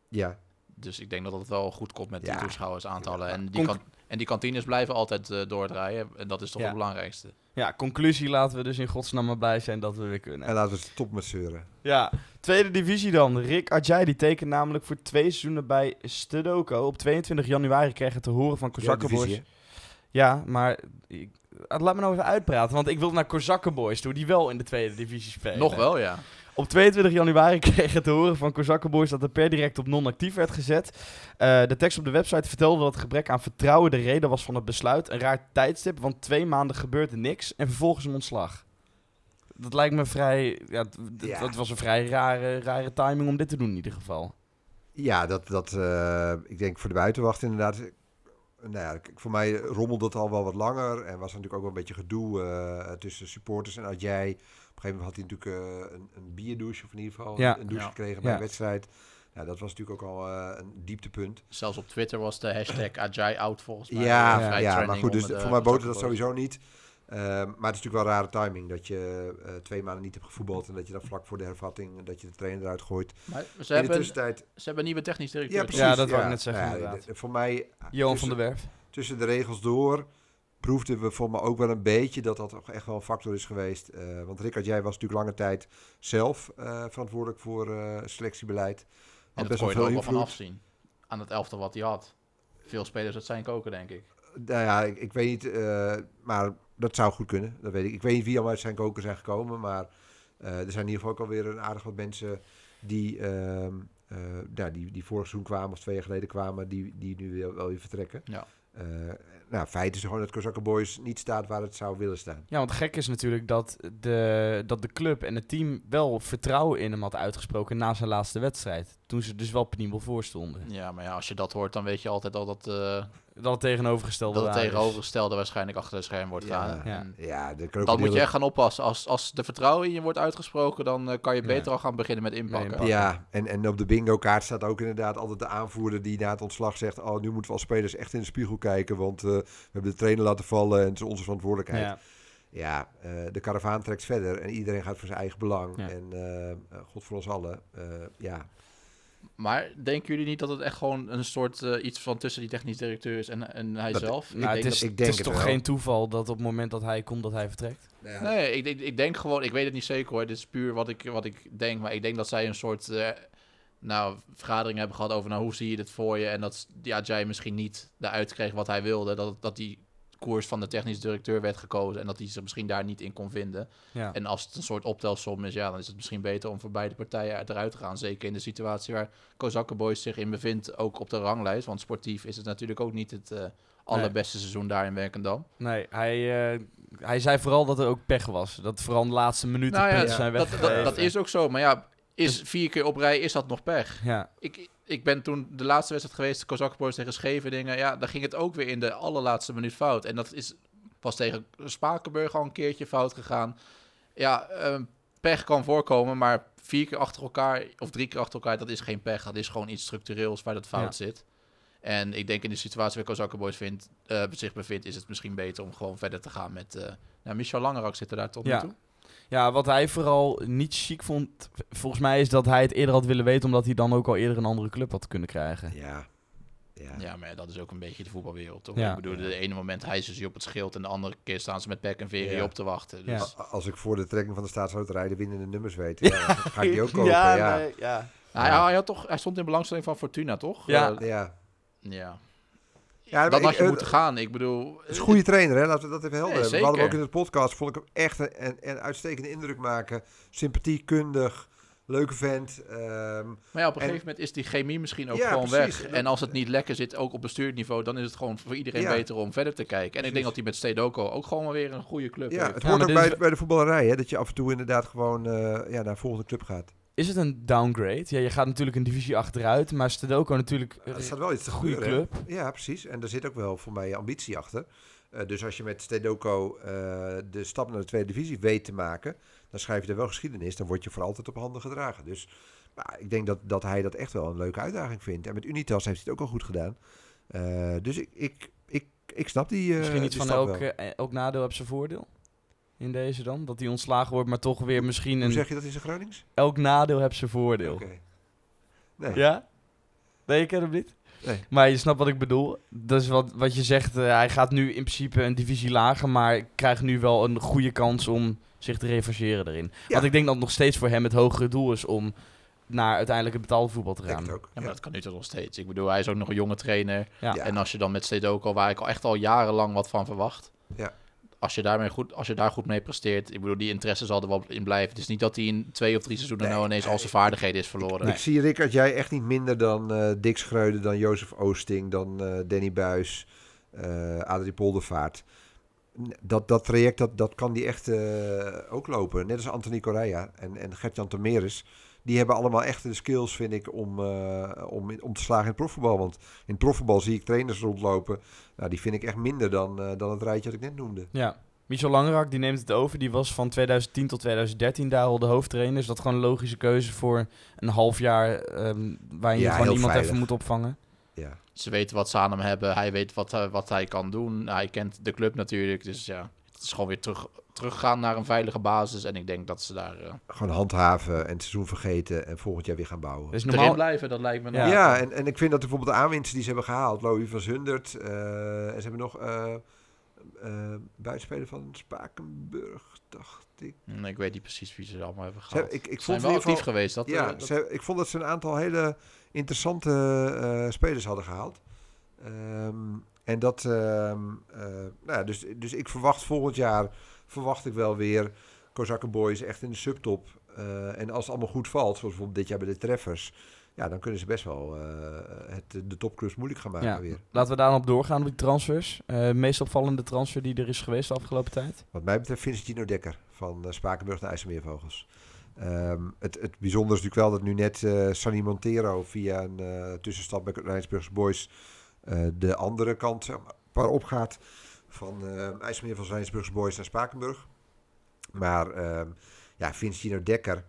Ja. Dus ik denk dat het wel goed komt met die Ja. toeschouwersaantallen. Ja. En, die kan, en die kantines blijven altijd eh, doordraaien. En dat is toch Ja. het belangrijkste. Ja, conclusie laten we dus in godsnaam maar blij zijn dat we weer kunnen. En laten we stop met zeuren. Ja, tweede divisie dan. Rick Ajay die tekent namelijk voor twee seizoenen bij Stedoco. Op 22 januari kreeg het te horen van Kozakkenboys. Eredivisie, Ja, maar ik, laat me nou even uitpraten, want ik wil naar Kozakkenboys toe, die wel in de tweede divisie spelen. Nog wel, ja. Op 22 januari kreeg het te horen van Kozakkenboys dat er per direct op non-actief werd gezet. Eh, de tekst op de website vertelde dat het gebrek aan vertrouwen de reden was van het besluit. Een raar tijdstip, want twee maanden gebeurde niks en vervolgens een ontslag. Dat lijkt me vrij. Ja, dat was een vrij rare, rare timing om dit te doen in ieder geval. Ja, dat, dat eh, ik denk voor de buitenwacht inderdaad. eh, Nou ja, voor mij rommelde het al wel wat langer. En was er natuurlijk ook wel een beetje gedoe tussen supporters en Adjai. Op een gegeven moment had hij natuurlijk eh, een, een bierdouche, of in ieder geval Ja. een douche Ja. gekregen bij Ja. een wedstrijd. Nou, dat was natuurlijk ook al eh, een dieptepunt. Zelfs op Twitter was de hashtag Ajay out volgens mij. Ja, Eh, ja, maar goed, dus de voor mij boten dat sowieso niet. Ehm, maar het is natuurlijk wel rare timing dat je eh, twee maanden niet hebt gevoetbald en dat je dan vlak voor de hervatting dat je de trainer eruit gooit. Maar ze In de hebben, tussentijd. ze hebben een nieuwe technisch directeur. Ja, precies. Ja, dat wou ik net zeggen, ja, inderdaad. de- Voor mij. Johan tussen- van der Werf. tussen de regels door proefden we voor me ook wel een beetje dat dat toch echt wel een factor is geweest. Eh, want Rickard, jij was natuurlijk lange tijd zelf eh, verantwoordelijk voor eh, selectiebeleid. En Had dat je er ook wel van afzien. Aan het elftal wat hij had. Veel spelers uit zijn koken, denk ik. Nou ja, ik, ik weet niet, maar dat zou goed kunnen. Dat weet ik. Ik weet niet wie allemaal uit zijn koken zijn gekomen, maar er zijn in ieder geval ook alweer een aardig wat mensen die, ehm, eh, nou, die, die vorig seizoen kwamen of twee jaar geleden kwamen, die, die nu weer, wel weer vertrekken. Ja. Eh, nou, feit is gewoon dat Kozakke Boys niet staat waar het zou willen staan. Ja, want gek is natuurlijk dat de, dat de club en het team wel vertrouwen in hem had uitgesproken na zijn laatste wedstrijd. Toen ze dus wel penibel voor stonden. Ja, maar ja, als je dat hoort, dan weet je altijd al dat, eh Dat het tegenovergestelde dat het is. tegenovergestelde waarschijnlijk achter de scherm wordt Ja, gedaan. ja. En Ja, de Dan moet je echt gaan oppassen. Als, als de vertrouwen in je wordt uitgesproken, dan eh, kan je Ja. beter al gaan beginnen met inpakken. inpakken. Ja, en, en op de bingo-kaart staat ook inderdaad altijd de aanvoerder die na het ontslag zegt: Oh, nu moeten we als spelers echt in de spiegel kijken, want eh, we hebben de trainer laten vallen en het is onze verantwoordelijkheid. Ja. Ja, eh, de karavaan trekt verder en iedereen gaat voor zijn eigen belang. Ja. En God voor ons allen. eh, ja. Maar denken jullie niet dat het echt gewoon een soort eh, iets van tussen die technisch directeur is en, en hij Dat- zelf? Nou, ik het denk is, ik het is het toch wel. geen toeval dat op het moment dat hij komt, dat hij vertrekt? dat, nee, ik, ik, ik denk gewoon, ik weet het niet zeker hoor. Dit is puur wat ik, wat ik denk. Maar ik denk dat zij een soort eh, nou, vergadering hebben gehad over nou, hoe zie je dit voor je. En dat ja, Jay misschien niet eruit kreeg wat hij wilde. Dat, dat die koers van de technisch directeur werd gekozen. En dat hij ze misschien daar niet in kon vinden. Ja. En als het een soort optelsom is, ja, dan is het misschien beter om voor beide partijen eruit te gaan. Zeker in de situatie waar Kozakke Boys zich in bevindt, ook op de ranglijst. Want sportief is het natuurlijk ook niet het eh, allerbeste seizoen daar in Werkendam. Nee, hij, eh, hij zei vooral dat er ook pech was. Dat vooral de laatste minuten Nou ja, zijn dat, weggegeven. dat, dat is ook zo. Maar ja, is vier keer op rij, is dat nog pech? Ja, Ik, ik ben toen de laatste wedstrijd geweest, Kozakke Boys tegen Scheveningen. Ja, daar ging het ook weer in de allerlaatste minuut fout. En dat is pas tegen Spakenburg al een keertje fout gegaan. Ja, ehm, pech kan voorkomen, maar vier keer achter elkaar of drie keer achter elkaar, dat is geen pech. Dat is gewoon iets structureels waar dat fout zit. En ik denk in de situatie waar Kozakke Boys vindt, eh, zich bevindt, is het misschien beter om gewoon verder te gaan met... eh nou, Michel Langerak zit er daar tot nu Ja. toe. Ja, wat hij vooral niet chic vond, volgens mij is dat hij het eerder had willen weten, omdat hij dan ook al eerder een andere club had kunnen krijgen. Ja. ja. Ja, maar dat is ook een beetje de voetbalwereld, toch? Ja. Ik bedoel, de ene moment hijsen ze je op het schild en de andere keer staan ze met pek en veren Ja. op te wachten. Dus Als ik voor de trekking van de staatsloterij de winnende nummers weet, ja, dan ga ik die ook kopen. Ja, ja. nee, ja. Hij, hij, had toch, hij stond in belangstelling van Fortuna, toch? Ja. Eh, ja. ja. Ja, Dan had je moeten gaan. Ik bedoel... Het is een goede trainer, hè? laten we dat even helder Nee, hebben. We hadden hem ook in de podcast, vond ik hem echt een, een, een uitstekende indruk maken. Sympathiek, kundig, leuke vent. ehm, Maar ja, op een En- gegeven moment is die chemie misschien ook Ja, gewoon precies. weg. En als het niet lekker zit, ook op bestuurniveau, dan is het gewoon voor iedereen Ja. beter om verder te kijken. En ik denk dat hij met Stedoco ook gewoon weer een goede club ja, heeft. het hoort ook bij, is- bij de voetballerij, hè, dat je af en toe inderdaad gewoon eh, ja, naar een volgende club gaat. Is het een downgrade? Ja, je gaat natuurlijk een divisie achteruit, maar Stedoko natuurlijk Er een staat wel iets te goede gebeuren, hè. club. Ja, precies. En er zit ook wel voor mij ambitie achter. Eh, dus als je met Stedoco eh, de stap naar de tweede divisie weet te maken, dan schrijf je er wel geschiedenis. Dan word je voor altijd op handen gedragen. Dus nou, ik denk dat, dat hij dat echt wel een leuke uitdaging vindt. En met Unitas heeft hij het ook al goed gedaan. Eh, dus ik, ik, ik, ik snap die. Misschien die van elk, elk nadeel heeft zijn voordeel. In deze dan? Dat hij ontslagen wordt, maar toch weer misschien Hoe een... zeg je dat in zijn Gronings? Elk nadeel heeft zijn voordeel. Oké. Nee. Ja? Nee, ik ken hem niet. Nee. Maar je snapt wat ik bedoel. Dat is wat, wat je zegt. eh, hij gaat nu in principe een divisie lager, maar krijgt nu wel een goede kans om zich te revancheren erin. Ja. Want ik denk dat nog steeds voor hem het hogere doel is om naar uiteindelijk het betaalde voetbal te gaan. ook. Ja, maar Ja. dat kan nu toch nog steeds. Ik bedoel, hij is ook nog een jonge trainer. Ja. Ja. En als je dan met Stedoco, waar ik al echt al jarenlang wat van verwacht. Ja. Als je, daarmee goed, als je daar goed mee presteert, ik bedoel, die interesse zal er wel in blijven. Het is niet dat hij in twee of drie seizoenen Nee, nou ineens al nee. zijn vaardigheden is verloren. Ik zie Rickard, jij echt niet minder dan eh Dick Schreuder, dan Jozef Oosting, dan eh, Danny Buis, eh Adrie Poldervaart. Dat, dat traject, dat, dat kan die echt ook lopen. Net als Anthony Correa en, en Gert-Jan. Die hebben allemaal echt de skills, vind ik, om, eh, om, in- om te slagen in het profvoetbal. Want in het profvoetbal zie ik trainers rondlopen. Nou, die vind ik echt minder dan, eh, dan het rijtje dat ik net noemde. Ja. Michel Langerak die neemt het over. Die was van 2010 tot 2013 daar al de hoofdtrainer. Is dat gewoon een logische keuze voor een half jaar ehm, waar je Ja, gewoon iemand veilig. even moet opvangen? Ja. Ze weten wat ze aan hem hebben. Hij weet wat, hij- wat hij kan doen. Hij kent de club natuurlijk. Dus ja, het is gewoon weer terug, teruggaan naar een veilige basis. En ik denk dat ze daar eh, Gewoon handhaven en het seizoen vergeten en volgend jaar weer gaan bouwen. Dus erin normaal, blijven. Dat lijkt me Ja. nog- Ja, en, en ik vind dat bijvoorbeeld de aanwinsten die ze hebben gehaald, Louis van Zundert, eh, en ze hebben nog eh eh buitenspeler van Spakenburg, dacht ik. Hm, Ik weet niet precies wie ze allemaal hebben Ze gehad. hebben- ik, ik Ze vond zijn wel actief geweest. Dat, ja, dat- ze, ik vond dat ze een aantal hele interessante eh, spelers hadden gehaald. Ehm, en dat, ehm, eh, nou ja, dus, dus ik verwacht volgend jaar, verwacht ik wel weer Kozakken Boys echt in de subtop. Eh, en als het allemaal goed valt, zoals bijvoorbeeld dit jaar bij de treffers, ja, dan kunnen ze best wel eh, het, de topclubs moeilijk gaan maken ja, weer. laten we op doorgaan op die transfers. Eh meest opvallende transfer die er is geweest de afgelopen tijd? Wat mij betreft Vincent Gino Dekker van Spakenburg naar IJsselmeervogels. Ehm, het, het bijzondere is natuurlijk wel dat nu net eh Sunny Montero via een tussenstap bij Rijnsburgse Boys de andere kant zeg maar, opgaat van eh IJsselmeervogels Rijnsburgse Boys naar Spakenburg. Maar ehm ja, Vincent Gino Dekker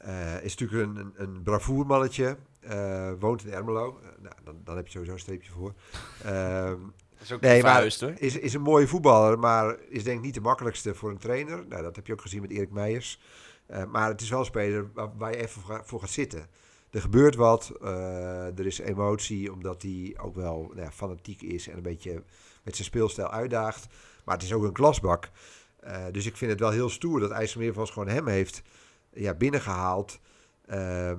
eh, is natuurlijk een, een, bravoermannetje. eh, woont in Ermelo. Nou, dan, dan heb je sowieso een streepje voor. Ehm, Dat is ook Nee, maar- hoor. is, is een mooie voetballer, maar is denk ik niet de makkelijkste voor een trainer. Nou, dat heb je ook gezien met Erik Meijers. Maar het is wel een speler waar, waar je even voor, ga- voor gaat zitten. Er gebeurt wat, er is emotie, omdat hij ook wel nou ja, fanatiek is en een beetje met zijn speelstijl uitdaagt. Maar het is ook een klasbak. Eh, dus ik vind het wel heel stoer dat IJsselmeervals gewoon hem heeft ja, binnengehaald. Eh,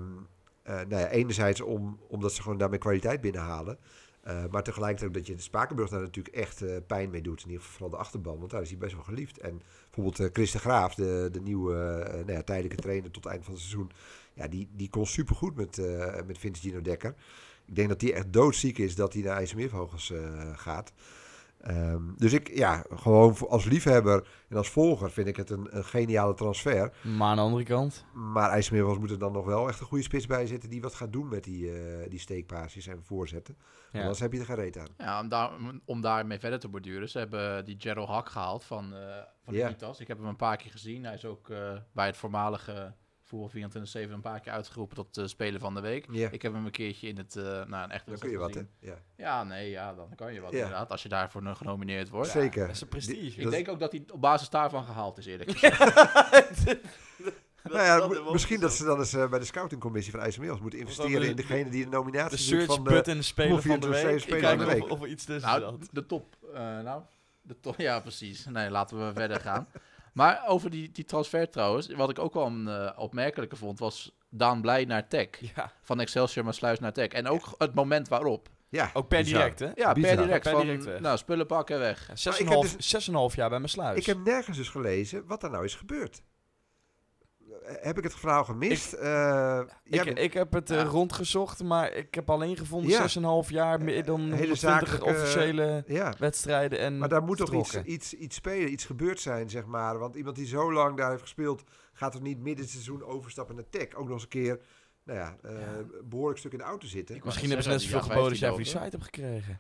nou ja, enerzijds om, omdat ze gewoon daarmee kwaliteit binnenhalen. Eh, maar tegelijkertijd ook dat je de Spakenburg daar natuurlijk echt pijn mee doet. In ieder geval vooral de achterban, want daar is hij best wel geliefd. En bijvoorbeeld eh Chris de Graaf, de, de nieuwe nou ja, tijdelijke trainer tot het eind van het seizoen. Ja, die, die kon supergoed met, met Vince Gino Dekker. Ik denk dat hij echt doodziek is dat hij naar IJsselmeervogels gaat. Ehm, dus ik, ja, gewoon als liefhebber en als volger vind ik het een, een geniale transfer. Maar aan de andere kant, Maar IJsselmeervogels moet er dan nog wel echt een goede spits bij zitten die wat gaat doen met die, eh die steekpaasjes en voorzetten. ja. Anders heb je er geen reet aan. Ja, om, daar, om daarmee verder te borduren. Ze hebben die Gerald Hak gehaald van, eh van Ja. Unitas. Ik heb hem een paar keer gezien. Hij is ook eh, bij het voormalige Voetbal 24-7 een paar keer uitgeroepen tot uh, Speler van de Week. Ik heb hem een keertje in het, uh, nou, een echte Dan kun je wat, hè? Ja. Ja, nee, ja, dan kan je wat inderdaad. Als je daarvoor genomineerd wordt. Zeker. dat is een prestige. Die- Ik dat- denk ook dat hij op basis daarvan gehaald is, eerlijk gezegd. nou ja, misschien dat ze dan eens eh, bij de scoutingcommissie van IJsselmeers moeten investeren de- in degene die de de nominatie doet search van de... button de speler van de week. 24 speler van de of, week. of iets tussen Nou, zat. de top. eh, nou, de top. Ja, precies. Nee, laten we verder gaan. Maar over die, die transfer trouwens, wat ik ook wel een eh, opmerkelijke vond, was Daan Blij naar Tech. Ja, Van Excelsior maar Sluis naar Tech. En ook het moment waarop. Ja, ook per bizar. direct, hè? Ja, Bizar. per direct. Per van, direct nou, spullen pakken weg. Ja, Zes ik en een heb half- zes en een half jaar bij mijn sluis. Ik heb nergens dus gelezen wat er nou is gebeurd. Eh, Heb ik het verhaal gemist? Eh, jij ik, bent- ik heb het eh, rondgezocht, maar ik heb alleen gevonden Ja. zes en een half jaar, meer dan Hele 120 zakelijke- officiële ja, wedstrijden en maar daar moet toch iets, iets, iets spelen, iets gebeurd zijn, zeg maar. Want iemand die zo lang daar heeft gespeeld, gaat toch niet midden seizoen overstappen naar Tech. Ook nog eens een keer, nou ja, eh, een behoorlijk stuk in de auto zitten. Ik Misschien hebben ze net zoveel geboden als jij voor 15 die site hebt gekregen.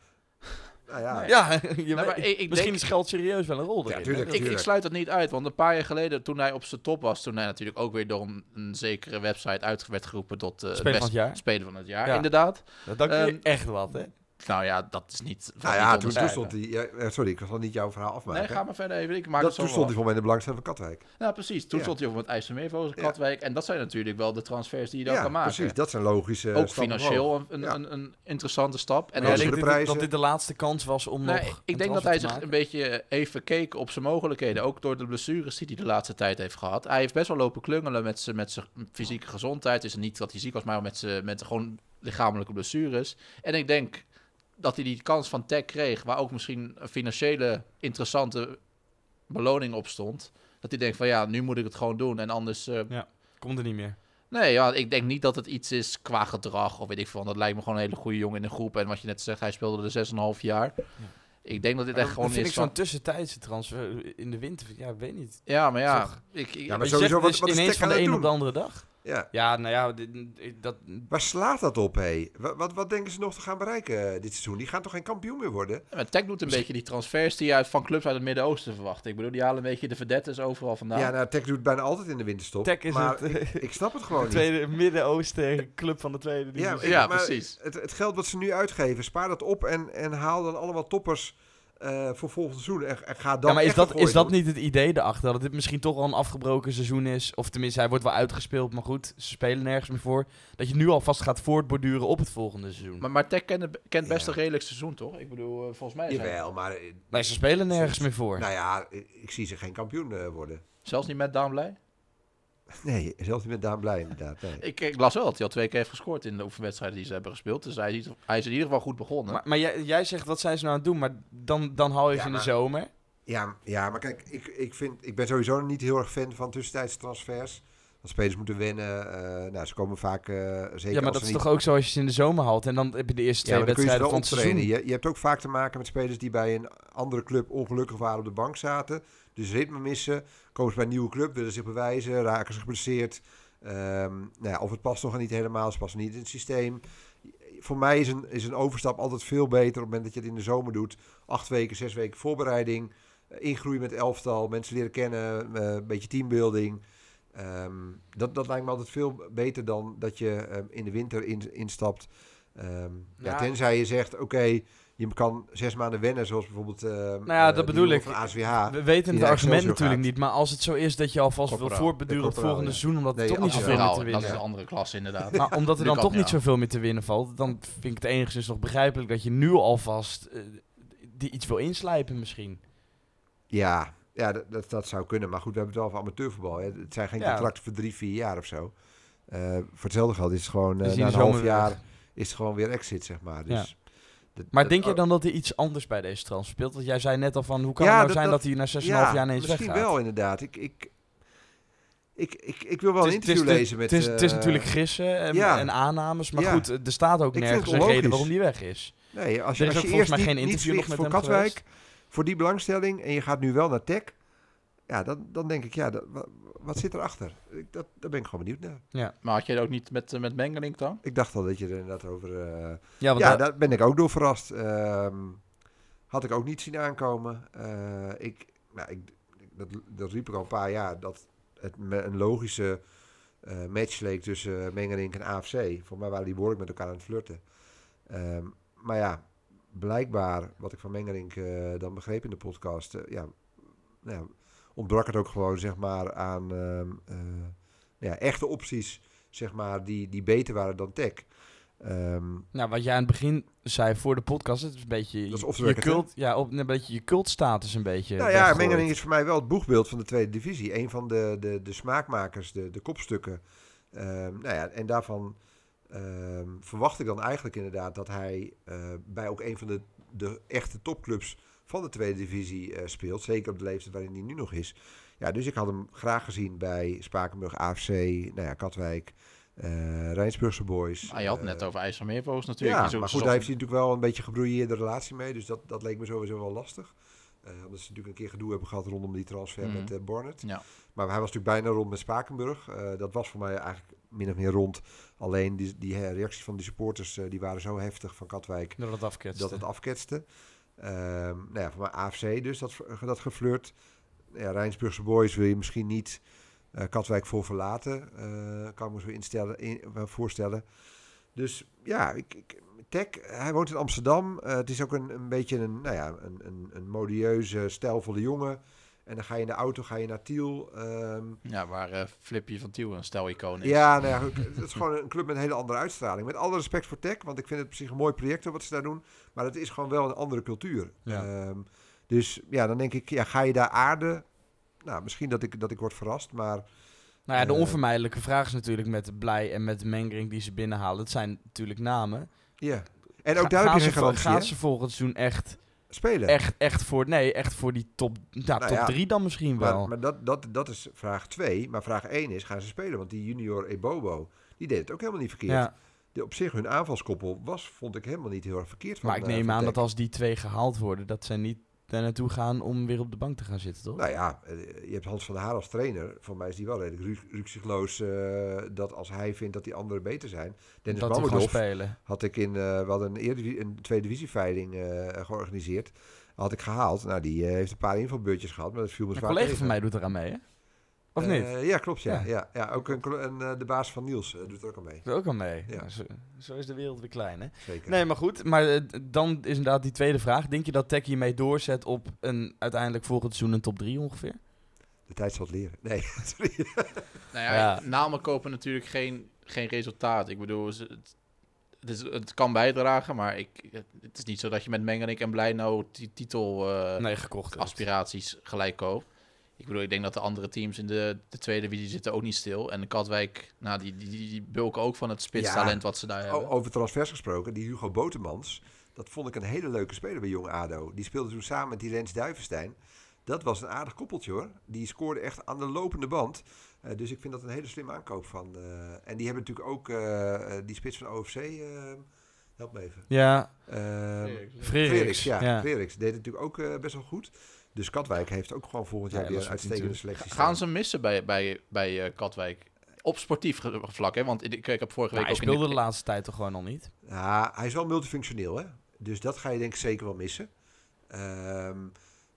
Nou ja. Ja, je Nou, weet- ik- ik misschien denk- is geld serieus wel een rol erin. Ja, tuurlijk, Ik, sluit dat niet uit, want een paar jaar geleden, toen hij op zijn top was, toen hij natuurlijk ook weer door een, een zekere website uit werd geroepen tot eh, het Speler van beste het jaar. speler van het jaar. Ja. Inderdaad. Dat, dat kun je Ehm, echt wat, hè? Nou ja, dat is niet. nou ja, toen, stond hij... ja, eh, sorry, ik zal niet jouw verhaal afmaken. Nee, ga maar verder even. Ik maak dat, het zo toen stond hij voor mij in de belangstelling van Katwijk. Nou, precies. Toen Ja. stond hij over met IJsselmeervogels, Ja. Katwijk. En dat zijn natuurlijk wel de transfers die je dan ja, kan maken. precies. Dat zijn logische ook financieel een, een, Ja. een, een interessante stap. En de dit- dat dit de laatste kans was om Nee, nog ik denk dat hij zich een beetje even keek op zijn mogelijkheden. Ook door de blessures die hij de laatste tijd heeft gehad. Hij heeft best wel lopen klungelen met zijn met zijn fysieke gezondheid. Het is niet dat hij ziek was, maar met zijn met gewoon lichamelijke blessures. En ik denk dat hij die kans van Tech kreeg, waar ook misschien een financiële interessante beloning op stond. Dat hij denkt van ja, nu moet ik het gewoon doen. En anders eh, Komt er niet meer. Nee, ja, ik denk niet dat het iets is qua gedrag of weet ik veel. Dat lijkt me gewoon een hele goede jongen in een groep. En wat je net zegt, hij speelde er 6,5 jaar. Ik denk dat dit echt gewoon vind is ik zo'n van... tussentijdse transfer in de winter. Ja, weet niet. Ja, maar ja, Toch? ik, ik- Ja, maar je sowieso, zegt wat- dus wat is ineens van de een doen? op de andere dag. Ja. Ja, nou ja, dit- dat, Waar slaat dat op, hé? Wat, wat, wat denken ze nog te gaan bereiken eh, dit seizoen? Die gaan toch geen kampioen meer worden? Ja, maar Tech doet een beetje die transfers die je uit, van clubs uit het Midden-Oosten verwacht. Ik bedoel, die halen een beetje de verdettes overal vandaan. Ja, nou, Tech doet bijna altijd in de winterstop. Tech is maar het, ik, ik snap het gewoon niet. tweede Midden-Oosten club van de tweede Ja, divisie. Ja, maar precies. Het, het geld wat ze nu uitgeven, spaar dat op en, en haal dan allemaal toppers eh, voor volgend seizoen. En, en ga dan ja, maar is echt dat, is dat doen. niet het idee erachter? Dat dit misschien toch al een afgebroken seizoen is? Of tenminste, hij wordt wel uitgespeeld, maar goed, ze spelen nergens meer voor. Dat je nu alvast gaat voortborduren op het volgende seizoen. Maar, maar Tech kent, kent best Ja. een redelijk seizoen, toch? Ik bedoel, eh, volgens mij zijn Jawel, maar eh, nee, ze spelen nergens meer voor. nou ja, ik, ik zie ze geen kampioen eh, worden. zelfs niet met Daan Blij. Nee, zelfs niet met Daan Blij inderdaad. Nee. Ik, ik las wel dat hij al twee keer heeft gescoord in de oefenwedstrijden die ze hebben gespeeld. Dus hij, is- hij is in ieder geval goed begonnen. Maar, maar jij, jij zegt, wat zijn ze nou aan het doen? Maar dan, dan haal je Ja, ze in de zomer. Ja, ja, maar kijk, ik, ik, vind, ik ben sowieso niet heel erg fan van tussentijdse transfers. Want spelers moeten wennen. eh, nou, ze komen vaak eh, zeker Ja, maar als dat ze is niet toch ook zo als je ze in de zomer haalt. En dan heb je de eerste twee wedstrijden van het seizoen. Je, je hebt ook vaak te maken met spelers die bij een andere club ongelukkig waren op de bank zaten. Dus ritme missen. Komen ze bij een nieuwe club, willen zich bewijzen, raken ze geblesseerd. Ehm, nou ja, of het past nog niet helemaal, ze passen niet in het systeem. Voor mij is een, is een overstap altijd veel beter op het moment dat je het in de zomer doet. Acht weken, zes weken voorbereiding. eh, Ingroeien met elftal, mensen leren kennen, eh, een beetje teambuilding. Ehm, dat, dat lijkt me altijd veel beter dan dat je ehm, in de winter in, instapt. Ja. Ja. tenzij je zegt, oké, je kan zes maanden wennen, zoals bijvoorbeeld ehm, Nou ja, eh, dat bedoel ik. ASWH. We weten het argument natuurlijk gaat. niet. Maar als het zo is dat je alvast wil op het volgende ja. seizoen. Omdat Nee, er toch niet zoveel meer te dat is winnen een andere klas inderdaad. Maar omdat er dan toch niet ja. zoveel meer te winnen valt, dan vind ik het enigszins nog begrijpelijk dat je nu alvast eh, die iets wil inslijpen misschien. Ja, ja dat, dat, dat zou kunnen. Maar goed, we hebben het wel over amateurvoetbal. Hè. Het zijn geen Ja. contracten voor drie, vier jaar of zo. Eh, voor hetzelfde geld is het gewoon, in na een half jaar is het gewoon weer exit, zeg maar. Dus Maar denk je oh, dan dat er iets anders bij deze transfer speelt? Want jij zei net al van, hoe kan Ja, het nou dat- zijn dat, dat- hij na 6,5 ja, jaar ineens misschien weggaat? wel inderdaad. Ik, ik, ik, ik, ik wil wel Het een interview lezen met... Het is, het is eh, natuurlijk gissen en, ja. en aannames, maar goed, er staat ook nergens een reden waarom die weg is. Nee, als Er je, is als je volgens eerst mij niet, geen interview nog met voor hem Katwijk, geweest. voor die belangstelling, en je gaat nu wel naar Tech, ja, dan, dan denk ik, ja, dat, wa- wat, zit erachter? Ik, dat, daar ben ik gewoon benieuwd naar. Maar had je dat ook niet met, eh, met Mengelink dan? Ik dacht al dat je er inderdaad over... eh, Ja, ja, daar- daar ben ik ook door verrast. Ehm, had ik ook niet zien aankomen. Eh, ik, nou, ik, dat, dat riep ik al een paar jaar, dat het me een logische eh, match leek tussen Mengerink en AFC. Voor mij waren die behoorlijk met elkaar aan het flirten. Ehm, maar ja, blijkbaar, wat ik van Mengerink eh, dan begreep in de podcast, ja, nou ja, ontbrak het ook gewoon zeg maar aan ehm, eh, ja, echte opties, zeg maar, die, die beter waren dan Tech. Ehm, nou, wat jij aan het begin zei voor de podcast, het is een beetje Dat is je- cult, ja, op, een beetje je cultstatus een beetje. Nou ja. Mengeling is voor mij wel het boegbeeld van de tweede divisie. Een van de, de, de smaakmakers, de, de kopstukken. Ehm, nou ja, en daarvan verwacht ik dan eigenlijk inderdaad dat hij eh, bij ook een van de, de echte topclubs van de tweede divisie eh, speelt. Zeker op de leeftijd waarin hij nu nog is. Ja, dus ik had hem graag gezien bij Spakenburg, AFC, nou ja, Katwijk, eh Rijnsburgse Boys. Ah, je had het Eh, net over IJsselmeervogels natuurlijk. ja, maar goed, daar heeft hij natuurlijk wel een beetje gebroeieerde relatie mee. Dus dat, dat leek me sowieso wel lastig. Eh, omdat ze natuurlijk een keer gedoe hebben gehad rondom die transfer Mhm. met eh Barnett. Ja. Maar hij was natuurlijk bijna rond met Spakenburg. Eh, dat was voor mij eigenlijk min of meer rond. Alleen die, die reacties van die supporters eh, die waren zo heftig van Katwijk Dat het afketste. dat het afketste. Ehm nou ja, mij AFC dus dat, dat geflirt. Ja, Rijnsburgse Boys wil je misschien niet eh, Katwijk voor verlaten. eh, kan ik me zo instellen, in, voorstellen. Dus ja, ik, ik, Tech, hij woont in Amsterdam. Eh, het is ook een, een beetje een, nou ja, een, een, een modieuze, stijlvolle jongen. En dan ga je in de auto, ga je naar Tiel. Ehm, Ja, waar eh Flippy van Tiel een stel-icoon is. ja, nou ja, het is gewoon een club met een hele andere uitstraling. Met alle respect voor Tech, want ik vind het op zich een mooi project wat ze daar doen. Maar het is gewoon wel een andere cultuur. Ja. Ehm, dus ja, dan denk ik, ja, ga je daar aarden? Nou, misschien dat ik, dat ik word verrast, maar Nou ja, de Eh, onvermijdelijke vraag is natuurlijk met Blij en met Mengering die ze binnenhalen. Het zijn natuurlijk namen. ja. En ook daar heb gaan je ze, geen garantie, Gaan ze volgend seizoen echt, Spelen. echt, echt voor, nee, echt voor die top, nou, Nou top ja, 3 dan misschien wel. Maar, maar dat, dat, dat is vraag 2. Maar vraag 1 is, gaan ze spelen? Want die junior Ebobo, die deed het ook helemaal niet verkeerd. ja, De, op zich, hun aanvalskoppel was, vond ik helemaal niet heel erg verkeerd. Van, maar ik eh, neem aan dat als die twee gehaald worden, dat zijn niet daar naartoe gaan om weer op de bank te gaan zitten, toch? Nou ja, eh, je hebt Hans van der Haar als trainer. Voor mij is die wel redelijk ru- rukzichtloos eh, dat als hij vindt dat die anderen beter zijn. Dennis dat spelen. had ik in, eh, we hadden een, een tweede divisieveiling eh georganiseerd. Had ik gehaald. Nou, die heeft een paar invalbeurtjes gehad, maar dat viel me Een zwaar collega tegen. van mij doet eraan mee, hè? Of niet? Eh, ja, klopt. Ja. Ja. Ja. Ja, ook een, een, eh, de baas van Niels eh, doet er ook aan mee. Doet ook al mee. Ja. Nou, Zo, zo is de wereld weer klein, hè? Zeker. Nee, maar goed. Maar dan is inderdaad die tweede vraag. Denk je dat Tech hiermee doorzet op een uiteindelijk volgend seizoen een top 3 ongeveer? De tijd zal het leren. Nee, sorry. Nou ja, Ja. namen kopen natuurlijk geen, geen resultaat. Ik bedoel, het, het, is, het kan bijdragen, maar ik, het is niet zo dat je met Mengerik en Blij nou die titel eh, nee, gekocht. hebt. aspiraties gelijk koopt. Ik bedoel, ik denk dat de andere teams in de, de tweede divisie zitten ook niet stil. En de Katwijk, nou, die, die, die, bulken ook van het spitstalent wat ze daar hebben. Over transfers gesproken, die Hugo Botemans, dat vond ik een hele leuke speler bij Jong ADO. Die speelde toen samen met die Rens Duivenstein. Dat was een aardig koppeltje hoor. Die scoorde echt aan de lopende band. Eh, dus ik vind dat een hele slimme aankoop van. eh, en die hebben natuurlijk ook eh, die spits van OFC. help me even. Ja, Ehm Frederiks. Frederiks, ja. ja. Frederiks deed het natuurlijk ook best wel goed. Dus Katwijk heeft ook gewoon volgend jaar Ja, weer dat een uitstekende selectie. Gaan staan. ze missen bij, bij, bij eh, Katwijk? Op sportief vlak, hè? Want ik, ik heb vorige Nou, week hij ook in speelde de de, laatste tijd toch gewoon nog niet? Ja, hij is wel multifunctioneel, hè? Dus dat ga je denk ik zeker wel missen. Ehm,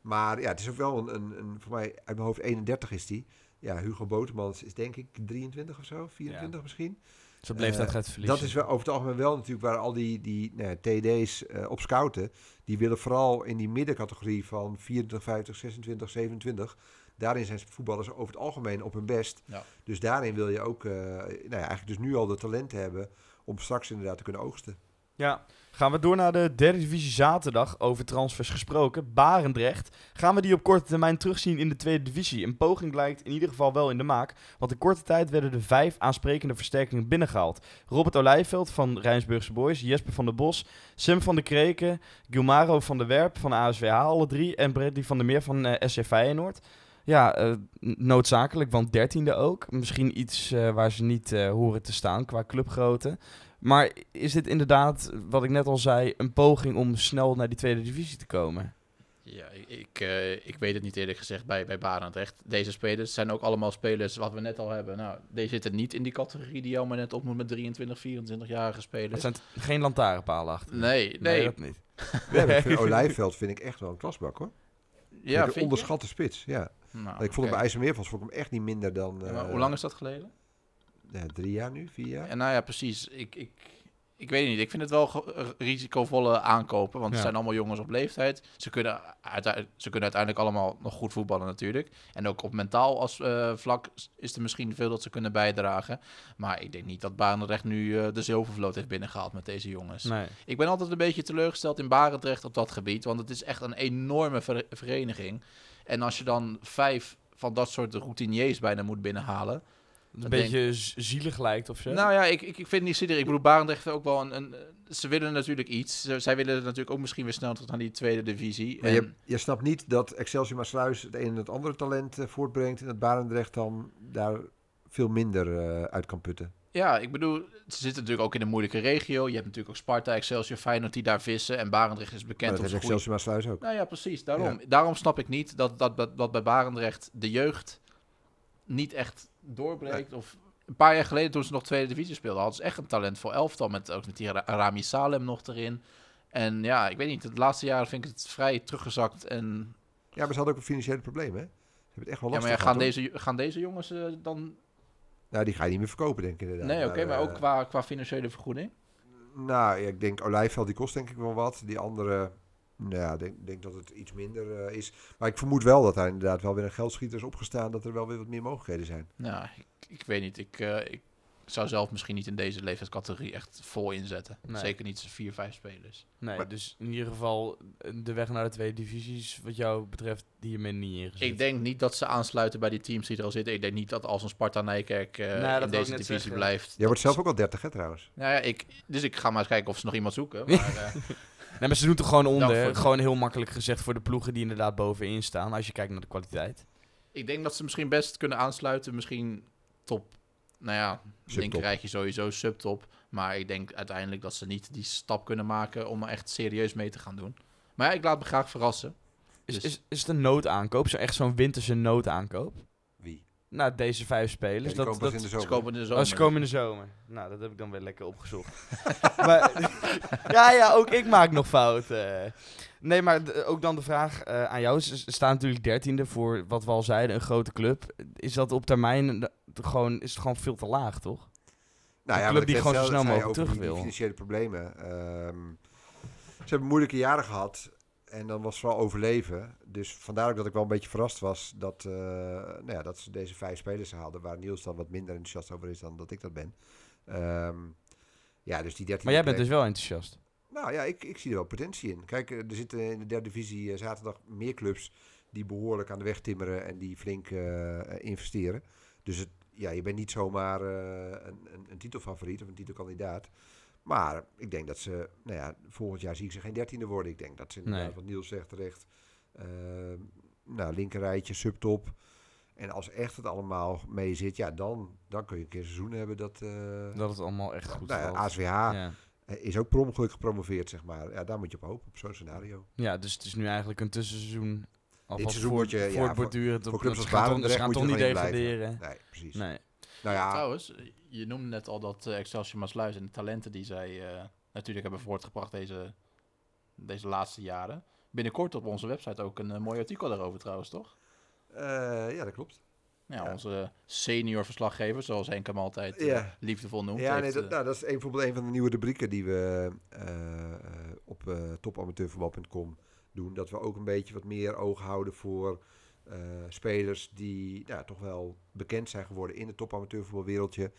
maar ja, het is ook wel een, een, een voor mij uit mijn hoofd 31 is die. Ja, Hugo Botemans is denk ik 23 of zo, 24 misschien. Zijn leeftijd Eh, gaat verliezen. Dat is wel over het algemeen wel natuurlijk waar al die, die nou ja, TD's eh, op scouten. Die willen vooral in die middencategorie van 24, 50, 26, 27. Daarin zijn voetballers over het algemeen op hun best. Ja. Dus daarin wil je ook eh, nou ja, eigenlijk dus nu al de talenten hebben om straks inderdaad te kunnen oogsten. Ja, gaan we door naar de derde divisie zaterdag. Over transfers gesproken. Barendrecht. Gaan we die op korte termijn terugzien in de tweede divisie? Een poging lijkt in ieder geval wel in de maak. Want in korte tijd werden er vijf aansprekende versterkingen binnengehaald. Robert Olijveld van Rijnsburgse Boys. Jesper van der Bos. Sam van der Kreken. Gilmaro van der Werp van ASWH. Alle drie. En Bradley van der Meer van eh SC Feyenoord. Ja, eh, noodzakelijk, want dertiende ook. Misschien iets eh, waar ze niet horen te staan qua clubgrootte. Maar is dit inderdaad, wat ik net al zei, een poging om snel naar die tweede divisie te komen? Ja, ik, ik, eh, ik weet het niet eerlijk gezegd bij, bij Barendrecht. Deze spelers zijn ook allemaal spelers wat we net al hebben. Nou, deze zitten niet in die categorie die je allemaal net op moet met 23, 24-jarige Het spelers. zijn t- geen lantaarnpalen achter. Nee, nee. dat niet. Maar ik vind Olijveld vind ik echt wel een klasbak hoor. ja, een vind je? onderschatte spits, ja. Nou, ik vond hem bij IJsselmeervals vond ik hem echt niet minder dan Ja, maar eh, hoe lang is dat geleden? Ja, drie jaar nu, vier jaar. En nou ja, precies. Ik, ik, ik weet niet. Ik vind het wel eh, risicovolle aankopen. Want Ja. het zijn allemaal jongens op leeftijd. Ze kunnen, ze kunnen uiteindelijk allemaal nog goed voetballen natuurlijk. En ook op mentaal als, eh, vlak is er misschien veel dat ze kunnen bijdragen. Maar ik denk niet dat Barendrecht nu eh, de zilvervloot heeft binnengehaald met deze jongens. Nee. Ik ben altijd een beetje teleurgesteld in Barendrecht op dat gebied. Want het is echt een enorme ver- vereniging. En als je dan vijf van dat soort routiniers bijna moet binnenhalen... Een Dat beetje zielig lijkt of zo. Nou ja, ik, ik, ik vind het niet zielig. Ik bedoel, Barendrecht heeft ook wel een, een... Ze willen natuurlijk iets. Ze- zij willen natuurlijk ook misschien weer snel tot aan die tweede divisie. Maar En, je, je snapt niet dat Excelsior Maasluis het een en het andere talent eh, voortbrengt... en dat Barendrecht dan daar veel minder eh, uit kan putten. ja, ik bedoel, ze zitten natuurlijk ook in een moeilijke regio. Je hebt natuurlijk ook Sparta, Excelsior, Feyenoord die daar vissen. En Barendrecht is bekend dat om zijn. Excelsior Maasluis ook. Nou ja, precies. Daarom, daarom snap ik niet dat, dat, dat, dat bij Barendrecht de jeugd niet echt doorbreekt. Of een paar jaar geleden toen ze nog tweede divisie speelden, hadden ze echt een talent voor elftal. Met, ook met die Ra- Rami Salem nog erin. En ja, ik weet niet, het laatste jaar vind ik het vrij teruggezakt. En Ja, maar ze hadden ook een financiële probleem, hè? Ze hebben het echt wel ja, lastig maar ja, gaan, gehad, hoor. deze, gaan deze jongens eh, dan... Nou, die ga je niet meer verkopen, denk ik inderdaad. Nee, oké, maar eh, ook qua, qua financiële vergoeding? Nou, ja, ik denk Olijveld, die kost denk ik wel wat. Die andere, nou ja, ik denk, denk dat het iets minder eh, is. Maar ik vermoed wel dat hij inderdaad wel weer een geldschieter is opgestaan. Dat er wel weer wat meer mogelijkheden zijn. Nou, ik, ik weet niet. Ik, eh, ik zou zelf misschien niet in deze leeftijdscategorie echt vol inzetten. Nee. Zeker niet vier, vijf spelers. Nee, Maar- dus in ieder geval eh, de weg naar de tweede divisie is wat jou betreft hiermee niet ingezet. Ik denk niet dat ze aansluiten bij die teams die er al zitten. Ik denk niet dat als een Sparta Nijkerk eh, wou in deze divisie zeggen. blijft. Jij wordt zelf ook al 30, hè, trouwens. Nou ja, ik, dus ik ga maar eens kijken of ze nog iemand zoeken. Maar, eh, Nee, maar ze doen toch gewoon onder. Nou, Gewoon heel makkelijk gezegd voor de ploegen die inderdaad bovenin staan. Als je kijkt naar de kwaliteit. ik denk dat ze misschien best kunnen aansluiten. Misschien top, nou ja, Subtop. linkerrijtje sowieso, subtop. Maar ik denk uiteindelijk dat ze niet die stap kunnen maken om er echt serieus mee te gaan doen. Maar ja, ik laat me graag verrassen. Is, Dus- is, is het een noodaankoop? Zo echt zo'n winterse noodaankoop? Nou, deze vijf Ja, spelers. die dat, komen dat, in de Ze zomer. komen in de Oh, zomer. ze komen in de zomer. Nou, dat heb ik dan weer lekker opgezocht. maar, ja, ja, ook ik maak nog fouten. Nee, maar ook dan de vraag eh, aan jou. Ze staan natuurlijk dertiende voor wat we al zeiden, een grote club. Is dat op termijn gewoon, is het gewoon veel te laag, toch? Nou Een ja, club die gewoon zo snel mogelijk terug wil. financiële problemen. Ehm, ze hebben moeilijke jaren gehad. En dan was vooral overleven. Dus vandaar ook dat ik wel een beetje verrast was dat, eh, nou ja, dat ze deze vijf spelers haalden. Waar Niels dan wat minder enthousiast over is dan dat ik dat ben. Ehm, ja, dus die 13 Maar jij bent dus wel enthousiast. Nou ja, ik, ik zie er wel potentie in. Kijk, eh, er zitten in de derde divisie eh, zaterdag meer clubs die behoorlijk aan de weg timmeren en die flink investeren. Dus het, ja, je bent niet zomaar een, een, een titelfavoriet of een titelkandidaat. Maar ik denk dat ze, nou ja, volgend jaar zie ik ze geen dertiende worden. Ik denk dat ze inderdaad, Nee. wat Niels zegt terecht, eh nou, linkerrijtje, subtop. En als echt het allemaal mee zit, ja, dan, dan kun je een keer een seizoen hebben dat... eh, Dat het allemaal echt goed nou ja, valt. ASWH Ja. eh, is ook per ongeluk gepromoveerd, zeg maar. Ja, daar moet je op hopen, op zo'n scenario. ja, dus het is nu eigenlijk een tussenseizoen. Alvast seizoen voor, moet je- voor ja, borduren. voor clubs als Barendrecht moet toch je niet er degraderen? Nee, precies. Nee. Nou ja, Trouwens, je noemde net al dat eh, Excelsior Maasluis en de talenten die zij eh, natuurlijk hebben voortgebracht deze, deze laatste jaren. Binnenkort op onze website ook een eh, mooi artikel daarover trouwens, toch? ja, dat klopt. Ja, Ja. onze senior verslaggever, zoals Henk hem altijd Ja. liefdevol noemt. Ja, nee, dat, nou, dat is een, bijvoorbeeld een van de nieuwe rubrieken die we op topamateurvoetbal.com doen. Dat we ook een beetje wat meer oog houden voor eh, spelers die nou, toch wel bekend zijn geworden in het topamateurvoetbalwereldje.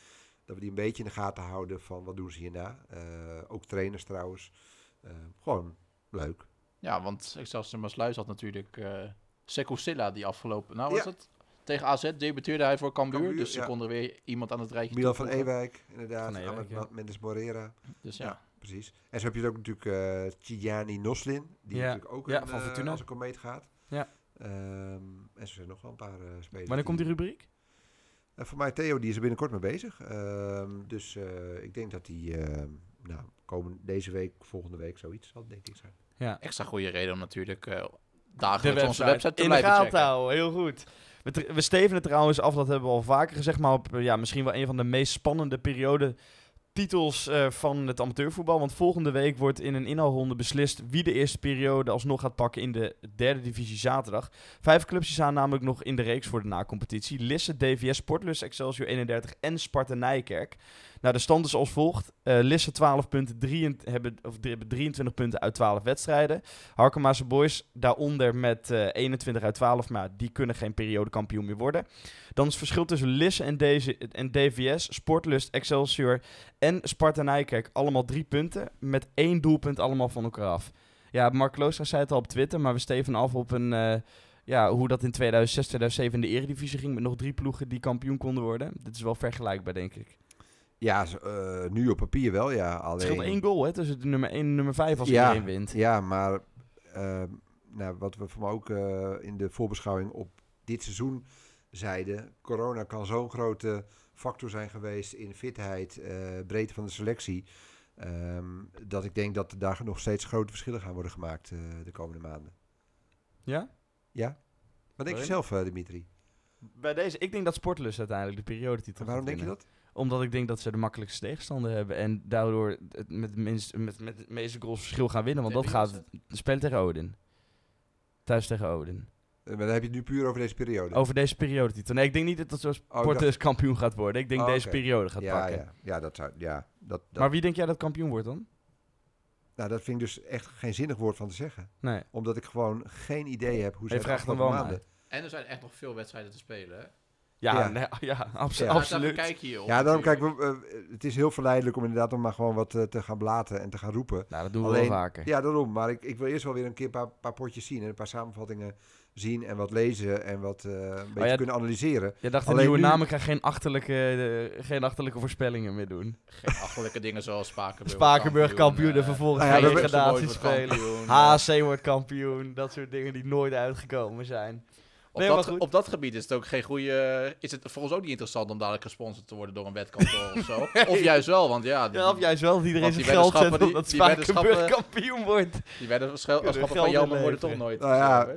Dat we die een beetje in de gaten houden van wat doen ze hierna. Eh, ook trainers trouwens. Eh, gewoon leuk. Ja, want Excelsior Maasluis had natuurlijk eh Sekou Silla die afgelopen... Nou, was Ja. het? Tegen AZ debuteerde hij voor Cambuur, Cambuur, dus ze ja. konden weer iemand aan het rijtje Milan van. Ewijk, inderdaad. Van Ewijk, ja. Mendes Morera. Dus ja. Ja, precies. En zo heb je ook natuurlijk eh Tijani Noslin, die Ja. natuurlijk ook Ja, een, van Fortuna. als een komeet gaat. Ja. Ehm, en zo zijn nog wel een paar eh, spelers. Wanneer komt die rubriek? Eh, voor mij Theo, die is er binnenkort mee bezig. Ehm, dus eh, ik denk dat die, ehm, nou, komen deze week, volgende week, zoiets zal het denk ik zijn. Ja. Extra goede reden om natuurlijk eh De dagelijks onze website te in de blijven gaten checken. houden, heel goed. We, we stevenen trouwens af, dat hebben we al vaker gezegd, maar op ja, misschien wel een van de meest spannende periode titels eh, van het amateurvoetbal. Want volgende week wordt in een inhaalronde beslist wie de eerste periode alsnog gaat pakken in de derde divisie zaterdag. Vijf clubs staan namelijk nog in de reeks voor de na-competitie. Lisse, DVS, Sportlust, Excelsior 31 en Sparta Nijkerk. Nou, de stand is als volgt. Eh, Lisse 12 punten, drie, hebben, of, die hebben 23 punten uit 12 wedstrijden. Harkemaanse Boys daaronder met eh, 21 uit 12, maar die kunnen geen periodekampioen meer worden. Dan is het verschil tussen Lisse en, deze, en DVS, Sportlust, Excelsior en Sparta Nijkerk allemaal drie punten, met één doelpunt allemaal van elkaar af. Ja, Mark Loostra zei het al op Twitter, maar we steven af op een... eh, ja, hoe dat in 2006, 2007 in de Eredivisie ging met nog drie ploegen die kampioen konden worden. Dit is wel vergelijkbaar, denk ik. Ja, eh, nu op papier wel, ja. Alleen, Het scheelt één goal hè, tussen de nummer 1 en nummer 5 als Ja. iedereen wint. Ja, maar ehm, nou, wat we mij ook eh, in de voorbeschouwing op dit seizoen zeiden, corona kan zo'n grote factor zijn geweest in fitheid, eh, breedte van de selectie, ehm, dat ik denk dat daar nog steeds grote verschillen gaan worden gemaakt eh, de komende maanden. Ja? Ja? Wat denk je zelf, eh, Dimitri? Bij deze, ik denk dat Sportlust uiteindelijk de periodetitel waarom denk je dat? Omdat ik denk dat ze de makkelijkste tegenstander hebben. En daardoor het met, het minst, met, met het meeste goals verschil gaan winnen. Want dat gaat spelen tegen Odin. Thuis tegen Odin. Eh, Maar dan heb je het nu puur over deze periode. Over deze periodetitel. Nee, ik denk niet dat dat zo Sportlust kampioen gaat worden. Ik denk Oh, deze periode gaat ja, pakken. ja, ja, dat zou, ja, dat, dat, Maar wie denk jij dat kampioen wordt dan? nou, dat vind ik dus echt geen zinnig woord van te zeggen. Nee. Omdat ik gewoon geen idee heb hoe ze dan afgelopen wel maanden... En er zijn echt nog veel wedstrijden te spelen, hè? Ja, Ja. Nee, ja, abso- Ja. Absoluut. kijken hier. Ja, daarom kijk, we, eh, het is heel verleidelijk om inderdaad nog maar gewoon wat eh, te gaan blaten en te gaan roepen. Nou, dat doen we Alleen- wel vaker. Ja, daarom. Maar ik, ik wil eerst wel weer een keer een paar, paar potjes zien en een paar samenvattingen zien en wat lezen en wat eh, een beetje Oh ja, kunnen analyseren. Je dacht, de Alleen nieuwe nu- namen gaan geen achterlijke, eh, geen achterlijke voorspellingen meer doen. Geen achterlijke dingen zoals Spakenburg. Spakenburg kampioen en eh, vervolgens nou ja, geen spelen. HC wordt kampioen. Dat soort dingen die nooit uitgekomen zijn. Op, Nee, dat, maar goed. op dat gebied is het ook geen goede. Is het voor ons ook niet interessant om dadelijk gesponsord te worden door een wetkantoor of zo? Of juist wel, want ja, die, Ja, of juist wel dat iedereen zijn die geld zet weddenschappen, omdat Spakenburg weddenschappen- kampioen wordt. die werden schel- als Kunnen schappen van Jelmer worden toch nooit. Nou ja,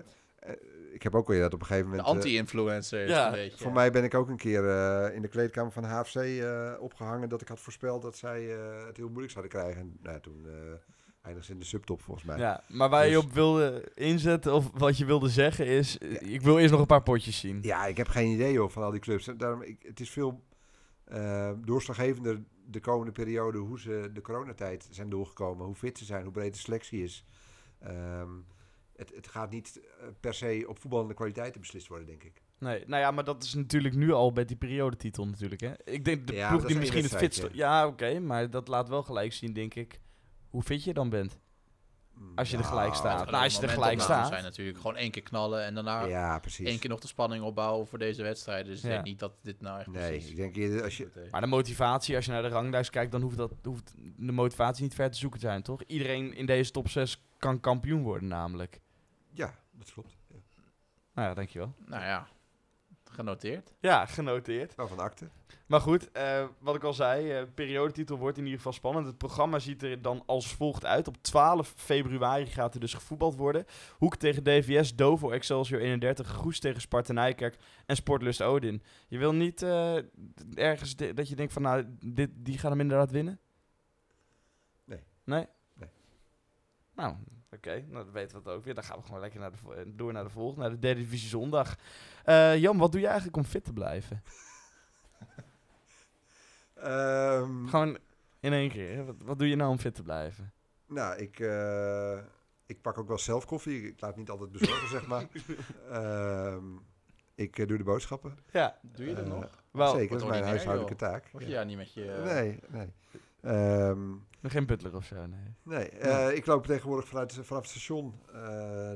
ik heb ook weer dat op een gegeven De moment... eh, anti-influencer is Ja, het een beetje. voor mij ben ik ook een keer eh, in de kleedkamer van HFC eh, opgehangen dat ik had voorspeld dat zij eh, het heel moeilijk zouden krijgen. En nou, toen uh, eindigde ze in de subtop volgens mij. Ja, maar waar je Dus- op wilde inzetten of wat je wilde zeggen is... eh, Ik wil eerst nog een paar potjes zien. Ja, ik heb geen idee joh, van al die clubs. En Daarom, ik, het is veel eh, doorslaggevender de komende periode hoe ze de coronatijd zijn doorgekomen. Hoe fit ze zijn, hoe breed de selectie is. Ehm, het, het gaat niet eh, per se op voetballende kwaliteiten beslist worden, denk ik. Nee, nou ja, maar dat is natuurlijk nu al bij die periodetitel natuurlijk, hè. Ik denk de Ja, ploeg dat die misschien het fitst... Ja, oké, maar dat laat wel gelijk zien, denk ik, hoe fit je dan bent. Mm, Als je er gelijk staat. Nou, als je er gelijk staat. zijn natuurlijk gewoon één keer knallen en daarna Ja, één keer nog de spanning opbouwen voor deze wedstrijd. Dus ik Ja. denk niet dat dit nou echt Nee, precies ik denk eerder als je... Maar de motivatie, als je naar de ranglijst kijkt, dan hoeft, dat, hoeft de motivatie niet ver te zoeken te zijn, toch? Iedereen in deze top 6 kan kampioen worden, namelijk. Ja, dat klopt. Ja. Nou ja, dankjewel. Nou ja, genoteerd. Ja, genoteerd. Nou, van akte. Maar goed, eh, wat ik al zei, eh periodetitel wordt in ieder geval spannend. Het programma ziet er dan als volgt uit. Op 12 februari gaat er dus gevoetbald worden. Hoek tegen DVS, Dovo, Excelsior 31, Goes tegen Sparta Nijkerk en Sportlust Odin. Je wil niet eh, ergens dat je denkt van, nou, dit, die gaan hem inderdaad winnen? Nee. Nee? Nee. Nou, oké, nou, dan weten we ook weer. Dan gaan we gewoon lekker naar de, eh, door naar de volgende, naar de derde divisie zondag. Eh, Jan, wat doe je eigenlijk om fit te blijven? Ehm, Gewoon in één keer. Wat, wat doe je nou om fit te blijven? Nou, ik, eh, ik pak ook wel zelf koffie. Ik laat het niet altijd bezorgen, zeg maar. Ehm, ik doe de boodschappen. Ja, Doe je dat nog? wel. Zeker, dat is mijn huishoudelijke taak. Word je Ja. niet met je... Nee, nee. Ehm, Geen butler of zo, nee. nee, eh, ik loop tegenwoordig vanuit, vanaf het station eh,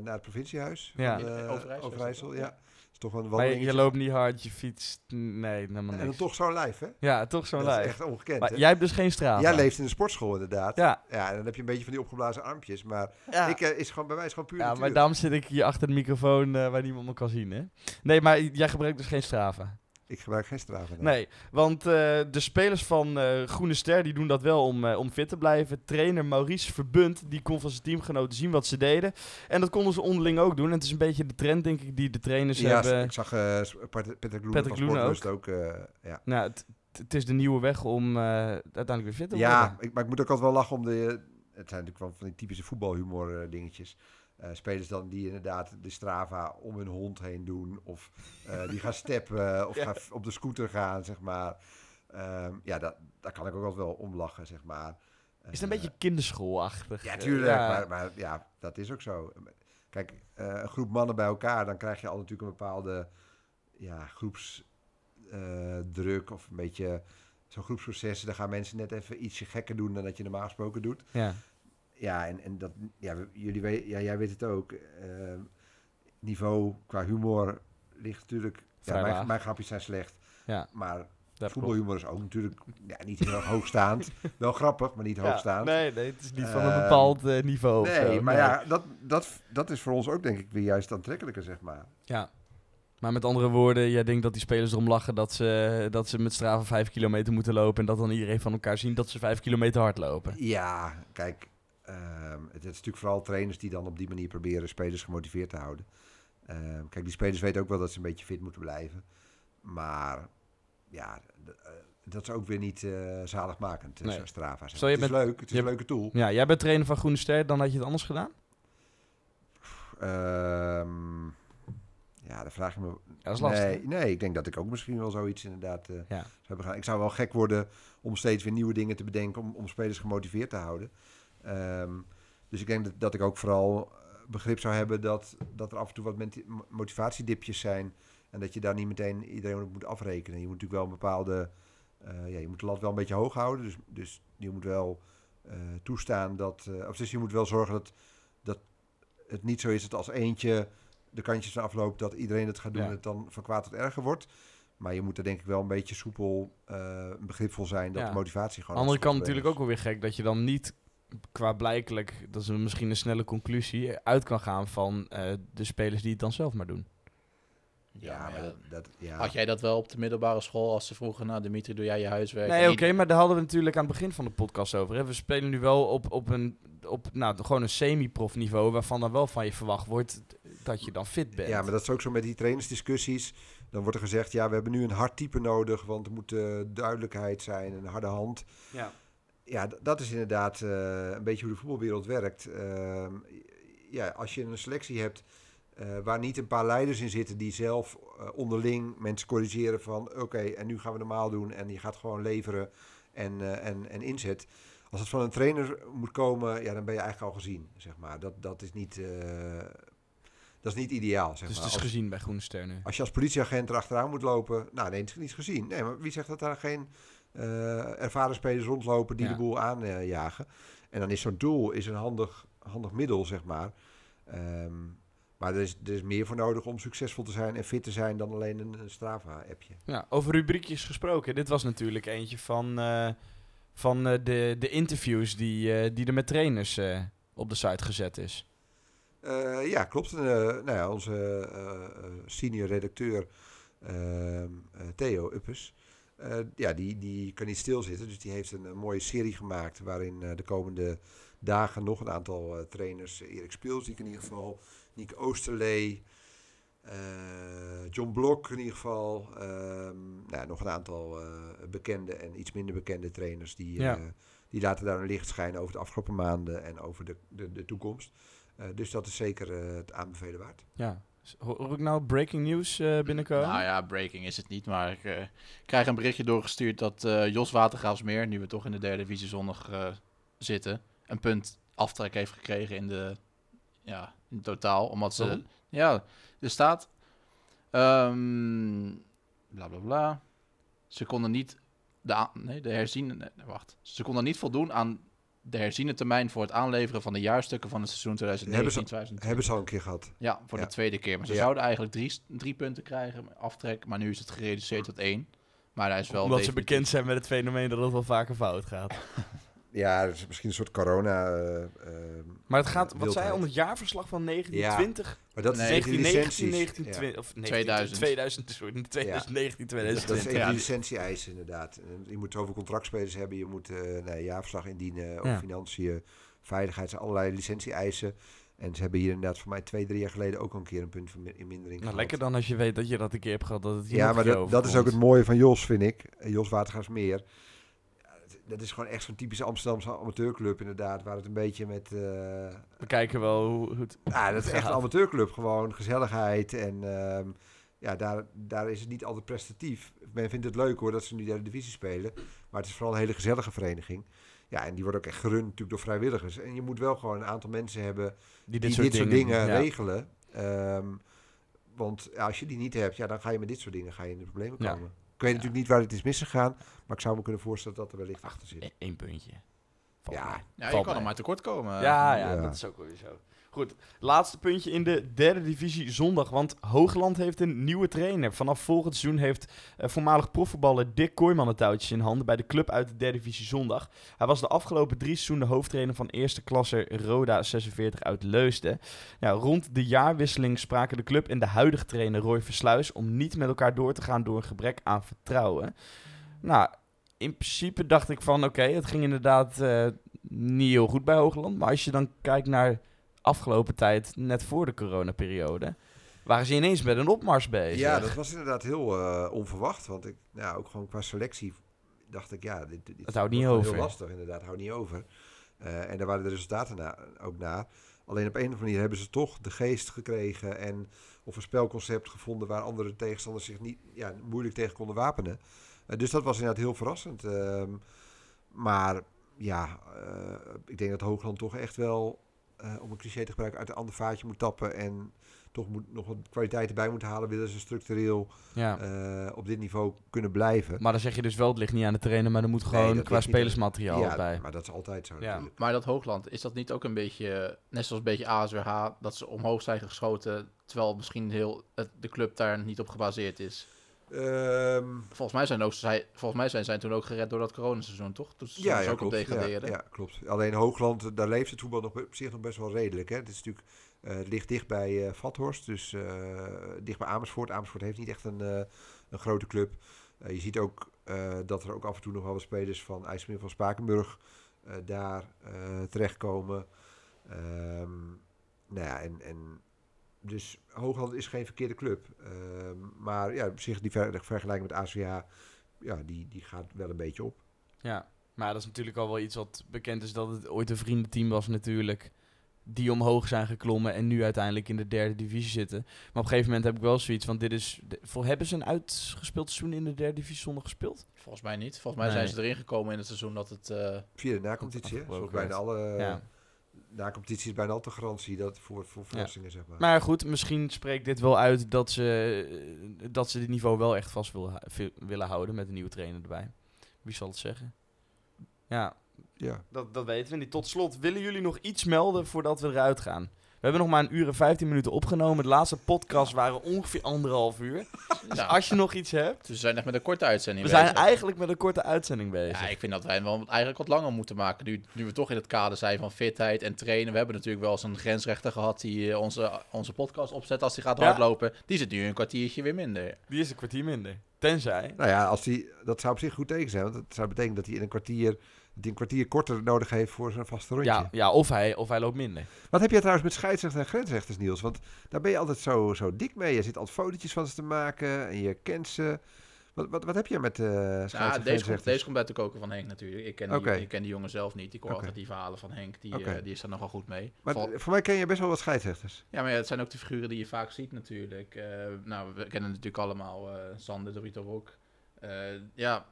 naar het provinciehuis. Ja. van, eh, Overijssel ja. is toch een Maar je, wandeling. je loopt niet hard, je fietst... Nee, helemaal En dan niks. toch zo'n lijf, hè? Ja, toch zo'n dat is lijf. echt ongekend, Maar hè? jij hebt dus geen straat. Jij leeft in de sportschool, inderdaad. Ja, Ja, en dan heb je een beetje van die opgeblazen armpjes. Maar ja. ik, eh, is gewoon, bij mij is gewoon puur ja natuur. maar daarom zit ik hier achter de microfoon eh, waar niemand me kan zien, hè? Nee, maar jij gebruikt dus geen Strava. Ik gebruik geen straven. Nee, want eh, de spelers van eh, Groene Ster die doen dat wel om, eh, om fit te blijven. Trainer Maurice Verbund die kon van zijn teamgenoten zien wat ze deden. En dat konden ze onderling ook doen. En het is een beetje de trend, denk ik, die de trainers Ja, hebben. ik zag Patrick Loenen Patrick van Sportlust ook. eh, ja, Nou, het, het is de nieuwe weg om uiteindelijk weer fit te worden. ja ik, maar ik moet ook altijd wel lachen om de... Het zijn natuurlijk wel van die typische voetbalhumor dingetjes. Eh, spelers dan die inderdaad de Strava om hun hond heen doen. Of eh, die gaan steppen of Ja. gaan op de scooter gaan, zeg maar. Ehm, ja, dat, daar kan ik ook altijd wel om lachen, zeg maar. Is het een beetje kinderschoolachtig? Ja, tuurlijk. ja. Maar, maar ja, dat is ook zo. Kijk, eh, een groep mannen bij elkaar, dan krijg je al natuurlijk een bepaalde ja, groepsdruk of een beetje zo'n groepsproces. Dan gaan mensen net even ietsje gekker doen dan dat je normaal gesproken doet. Ja. Ja, en, en dat, ja, jullie weet, ja, jij weet het ook. eh, niveau qua humor ligt natuurlijk. Ja, mijn, mijn grapjes zijn slecht. ja, Maar dat klopt. voetbalhumor is ook natuurlijk ja, niet heel erg hoogstaand. Wel grappig, maar niet Ja, hoogstaand. nee, nee, het is niet van een Ehm, bepaald eh, niveau. Nee, zo. maar ja, dat, dat, dat is voor ons ook denk ik weer juist aantrekkelijker, zeg maar. Ja. Maar met andere woorden, jij denkt dat die spelers erom lachen dat ze, dat ze met Strava 5 kilometer moeten lopen. En dat dan iedereen van elkaar zien dat ze 5 kilometer hard lopen. Ja, kijk, ehm, het, het is natuurlijk vooral trainers die dan op die manier proberen spelers gemotiveerd te houden. Ehm, kijk, die spelers weten ook wel dat ze een beetje fit moeten blijven. Maar ja, eh, dat is ook weer niet eh zaligmakend, Nee. zo'n Strava. Zo, het is bent- leuk, het is een leuke tool. Ja, jij bent trainer van Groene Ster, dan had je het anders gedaan? Ehm, ja, dan vraag je me... Ja, dat is lastig. Nee, nee, ik denk dat ik ook misschien wel zoiets inderdaad eh, Ja. zou hebben gedaan. Ik zou wel gek worden om steeds weer nieuwe dingen te bedenken om, om spelers gemotiveerd te houden. Ehm, dus ik denk dat, dat ik ook vooral eh, begrip zou hebben dat, dat er af en toe wat motivatiedipjes zijn. En dat je daar niet meteen iedereen op moet afrekenen. Je moet natuurlijk wel een bepaalde... eh, ja, je moet de lat wel een beetje hoog houden. Dus, dus je moet wel eh, toestaan dat... eh, of dus je moet wel zorgen dat, dat het niet zo is dat als eentje de kantjes afloopt... dat iedereen het gaat doen Ja. en het dan van kwaad tot erger wordt. Maar je moet er denk ik wel een beetje soepel, begripvol zijn dat Ja. de motivatie gewoon... Aan de andere kant natuurlijk ook wel weer gek dat je dan niet qua blijkelijk, dat is een- misschien een snelle conclusie, uit kan gaan van eh, de spelers die het dan zelf maar doen. Ja, maar dat... dat ja. Had jij dat wel op de middelbare school als ze vroegen, nou Dimitri, doe jij je huiswerk? Nee, En oké, maar daar hadden we natuurlijk aan het begin van de podcast over. Hè. We spelen nu wel op, op een, op, nou, gewoon een semi-prof niveau, waarvan dan wel van je verwacht wordt dat je dan fit bent. Ja, maar dat is ook zo met die trainersdiscussies. Dan wordt er gezegd, ja, we hebben nu een hard type nodig, want er moet eh, duidelijkheid zijn, een harde hand. Ja. Ja, dat is inderdaad eh, een beetje hoe de voetbalwereld werkt. Ehm, ja, als je een selectie hebt eh, waar niet een paar leiders in zitten die zelf eh, onderling mensen corrigeren van oké, en nu gaan we normaal doen en je gaat gewoon leveren en, en, en inzet. Als het van een trainer moet komen, ja, dan ben je eigenlijk al gezien, zeg maar. Dat, dat is niet... dat is niet ideaal, zeg dus maar. het is Als- gezien bij Groene Ster nu. als je als politieagent erachteraan moet lopen, nou nee, het is niet gezien. Nee, maar wie zegt dat daar geen ervaren spelers rondlopen die Ja. de boel aanjagen? en dan is zo'n doel is een handig, handig middel, zeg maar. Ehm, maar er is, er is meer voor nodig om succesvol te zijn en fit te zijn dan alleen een, een Strava-appje. Ja, over rubriekjes gesproken. Dit was natuurlijk eentje van, eh, van eh, de, de interviews die, eh, die er met trainers eh, op de site gezet is. Eh, ja, klopt. Eh, nou ja, onze eh, eh, senior redacteur ehm, eh, Theo Uppes, eh, ja, die, die kan niet stilzitten. Dus die heeft een, een mooie serie gemaakt waarin eh, de komende dagen nog een aantal eh, trainers, Erik Speelsdiek in ieder geval, Nick Oosterlee, John Blok in ieder geval, ehm, nou, nog een aantal bekende en iets minder bekende trainers die, Ja. die laten daar een licht schijnen over de afgelopen maanden en over de, de, de toekomst. Dus dat is zeker het aanbevelen waard. Ja. Ho- Hoor ik nou breaking news eh, binnenkomen? Nou ja, breaking is het niet, maar ik eh, krijg een berichtje doorgestuurd dat eh, Jos Watergraafsmeer, nu we toch in de derde divisie zondag eh, zitten, een punt aftrek heeft gekregen in de, ja, in totaal. Omdat ze, Waarom? ja, er staat, ehm bla bla bla, ze konden niet, de, nee, de herziene, nee, wacht, ze konden niet voldoen aan de herziene termijn voor het aanleveren van de jaarstukken van het seizoen 2019-2020. Hebben ze al een keer gehad. Ja, voor Ja. de tweede keer. Maar ze Ja. zouden eigenlijk drie, drie punten krijgen, aftrek. Maar nu is het gereduceerd tot één. Maar hij is wel Omdat ze bekend zijn met het fenomeen dat het wel vaker fout gaat. Ja, dat is misschien een soort corona. eh, eh, Maar het gaat, wat je, om het jaarverslag van 1920? maar dat is Nee, tegen die 1919, licenties. 1920, of 2000. 2000, sorry, 2019, Ja. Dat is 2020. even Ja. die licentie-eisen inderdaad. Je moet zoveel contractspelers hebben, je moet eh nee, jaarverslag indienen over Ja. financiën, veiligheid, zijn allerlei licentie-eisen. En ze hebben hier inderdaad voor mij twee, drie jaar geleden ook al een keer een punt van in mindering Nou, gehad. lekker dan als je weet dat je dat een keer hebt gehad, dat het hier Ja, maar dat, dat is ook het mooie van Jos, vind ik. Jos Watergaasmeer. Ja, dat- is gewoon echt zo'n typische Amsterdamse amateurclub inderdaad. Waar het een beetje met... eh, We kijken wel hoe, hoe het... Ja, dat is echt een amateurclub. Gewoon gezelligheid. En ehm, ja, daar, daar is het niet altijd prestatief. Men vindt het leuk hoor dat ze nu derde divisie spelen. Maar het is vooral een hele gezellige vereniging. Ja, en die wordt ook echt gerund natuurlijk door vrijwilligers. En je moet wel gewoon een aantal mensen hebben Die die dit soort dingen, ja. regelen. Ehm, want ja, als je die niet hebt, ja, dan ga je met dit soort dingen ga je in de problemen Ja. Ik weet natuurlijk niet waar het is misgegaan. Maar ik zou me kunnen voorstellen dat er wellicht achter zit. Eén puntje. Valt Ja. Ja, je kan er maar tekort komen. Ja, ja, Ja. dat is ook weer zo. Goed, laatste puntje in de derde divisie zondag. Want Hoogland heeft een nieuwe trainer. Vanaf volgend seizoen heeft eh, voormalig profvoetballer Dick Kooijman het touwtjes in handen bij de club uit de derde divisie zondag. Hij was de afgelopen drie seizoenen hoofdtrainer van eerste klasse Roda 46 uit Leusden. Nou, rond de jaarwisseling spraken de club en de huidige trainer Roy Versluis om niet met elkaar door te gaan door een gebrek aan vertrouwen. Nou, in principe dacht ik van oké, het ging inderdaad eh, niet heel goed bij Hoogland. Maar als je dan kijkt naar afgelopen tijd, net voor de coronaperiode, waren ze ineens met een opmars bezig. Ja, dat was inderdaad heel eh, onverwacht. Want ik, nou, ook gewoon qua selectie dacht ik, ja, dit, dit houdt niet over. Heel lastig, inderdaad, houdt niet over. Eh, en daar waren de resultaten na, ook naar. Alleen op een of andere manier hebben ze toch de geest gekregen en of een spelconcept gevonden waar andere tegenstanders zich niet ja, moeilijk tegen konden wapenen. Eh, dus dat was inderdaad heel verrassend. Ehm, maar ja, ik denk dat Hoogland toch echt wel, eh, om een cliché te gebruiken, uit een ander vaatje moet tappen en toch moet, nog wat kwaliteit erbij moet halen, willen ze structureel Ja. eh, op dit niveau kunnen blijven. Maar dan zeg je dus wel, het ligt niet aan de trainer, maar er moet gewoon qua spelersmateriaal ja, bij. maar dat is altijd zo Ja. natuurlijk. Maar dat Hoogland, is dat niet ook een beetje, net zoals een beetje ASWH, dat ze omhoog zijn geschoten, terwijl misschien heel het, de club daar niet op gebaseerd is? Ehm, Volgens mij zijn, ook, zij, volgens mij zijn zij toen ook gered door dat coronaseizoen, toch? Toen ze ja, ook op klopt. Ja, ja, klopt. Alleen Hoogland, daar leeft het voetbal nog op zich nog best wel redelijk. Hè. Het, is natuurlijk, eh, het ligt dicht bij eh Vathorst, dus eh, dicht bij Amersfoort. Amersfoort heeft niet echt een, een grote club. Je ziet ook dat er ook af en toe nog wel wat spelers van IJsselmeer van Spakenburg daar terechtkomen. Ehm, nou ja, en, en dus Hoogland is geen verkeerde club. Ehm, maar ja, op zich die ver- vergelijking met ACH, ja, die, die gaat wel een beetje op. Ja, maar dat is natuurlijk al wel iets wat bekend is dat het ooit een vriendenteam was natuurlijk. Die omhoog zijn geklommen en nu uiteindelijk in de derde divisie zitten. Maar op een gegeven moment heb ik wel zoiets van, dit is... voor, hebben ze een uitgespeeld seizoen in de derde divisie zonder gespeeld? Volgens mij niet. Volgens mij Nee. zijn ze erin gekomen in het seizoen dat het... eh, Via de nacompetitie, hè? Zoals bijna alle Ja. Nacompetities is bijna altijd garantie dat voor, voor verrassingen, zeg maar. Maar goed, misschien spreekt dit wel uit dat ze, dat ze dit niveau wel echt vast willen, willen houden met een nieuwe trainer erbij. Wie zal het zeggen? Ja, Ja. dat, dat weten we niet. Tot slot, willen jullie nog iets melden voordat we eruit gaan? We hebben nog maar een uur en 15 minuten opgenomen. De laatste podcast waren ongeveer anderhalf uur. Dus nou, als je nog iets hebt... dus we zijn echt met een korte uitzending We zijn bezig. eigenlijk met een korte uitzending bezig. Ja, ik vind dat wij hem wel eigenlijk wat langer moeten maken. Nu, nu we toch in het kader zijn van fitheid en trainen. We hebben natuurlijk wel eens een grensrechter gehad die eh, onze, onze podcast opzet als hij gaat Ja. hardlopen. Die zit nu een kwartiertje weer minder. Die is een kwartier minder. Tenzij... Nou ja, als die, dat zou op zich goed teken zijn. Want dat zou betekenen dat hij in een kwartier, hij een kwartier korter nodig heeft voor zijn vaste rondje. Ja, ja of, hij, of hij loopt minder. Wat heb jij trouwens met scheidsrechters en grensrechters, Niels? Want daar ben je altijd zo, zo dik mee. Je zit altijd fotootjes van ze te maken en je kent ze. Wat, wat, wat heb je met eh scheidsrechters Ja, en deze, komt, grensrechters? deze komt uit de koker van Henk natuurlijk. Ik ken, die, ik ken die jongen zelf niet. Ik hoor Oké. altijd die verhalen van Henk. Die, eh, die is daar nogal goed mee. Maar Vol- voor mij ken je best wel wat scheidsrechters. Ja, maar ja, het zijn ook de figuren die je vaak ziet natuurlijk. Eh, nou, we kennen natuurlijk allemaal eh Sander, de Rito. Eh, ja,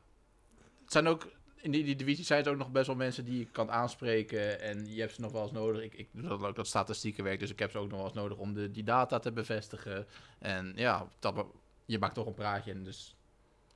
het zijn ook... In die, die divisie zijn het ook nog best wel mensen die je kan aanspreken. En je hebt ze nog wel eens nodig. Ik, ik doe dat ook dat statistiekenwerk, dus ik heb ze ook nog wel eens nodig om de, die data te bevestigen. En ja, dat, je maakt toch een praatje. En dus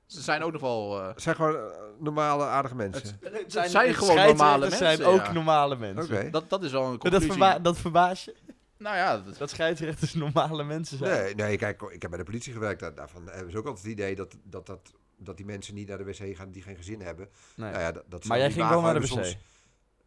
ze zijn ook nog wel... eh, Het zijn gewoon eh, normale, aardige mensen. het, Het zijn, zijn gewoon normale mensen. zijn ook ja. normale mensen. Oké. dat, dat is wel een Dat, conclusie. verba dat verbaas je? nou ja, dat, Dat scheidsrechters normale mensen zijn. Nee, nee, kijk, ik heb bij de politie gewerkt. Daar, daarvan hebben ze ook altijd het idee dat, dat, dat, dat die mensen niet naar de wc gaan die geen gezin hebben. Nee. Nou ja, dat, dat maar jij ging wel naar de wc. soms,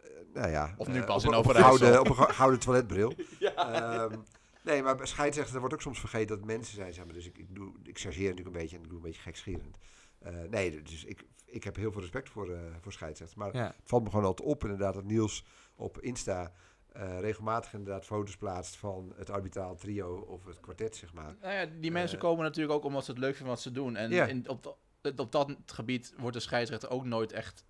eh, nou ja. Of nu eh, pas op, in Overijssel. gouden, op een go- gouden toiletbril. Ja. Ehm, nee, maar bij scheidsrechters er wordt ook soms vergeten dat mensen zijn. Zeg maar. Dus ik, ik, doe, ik chargeer natuurlijk een beetje en ik doe een beetje gekscherend. Eh nee, dus ik, ik heb heel veel respect voor, eh voor scheidsrechters. Maar Ja. het valt me gewoon altijd op inderdaad dat Niels op Insta eh, regelmatig inderdaad foto's plaatst van het arbitraal trio of het kwartet, zeg maar. Nou ja, die mensen komen natuurlijk ook omdat ze het leuk vinden wat ze doen. En Ja. in, op, op dat gebied wordt de scheidsrechter ook nooit echt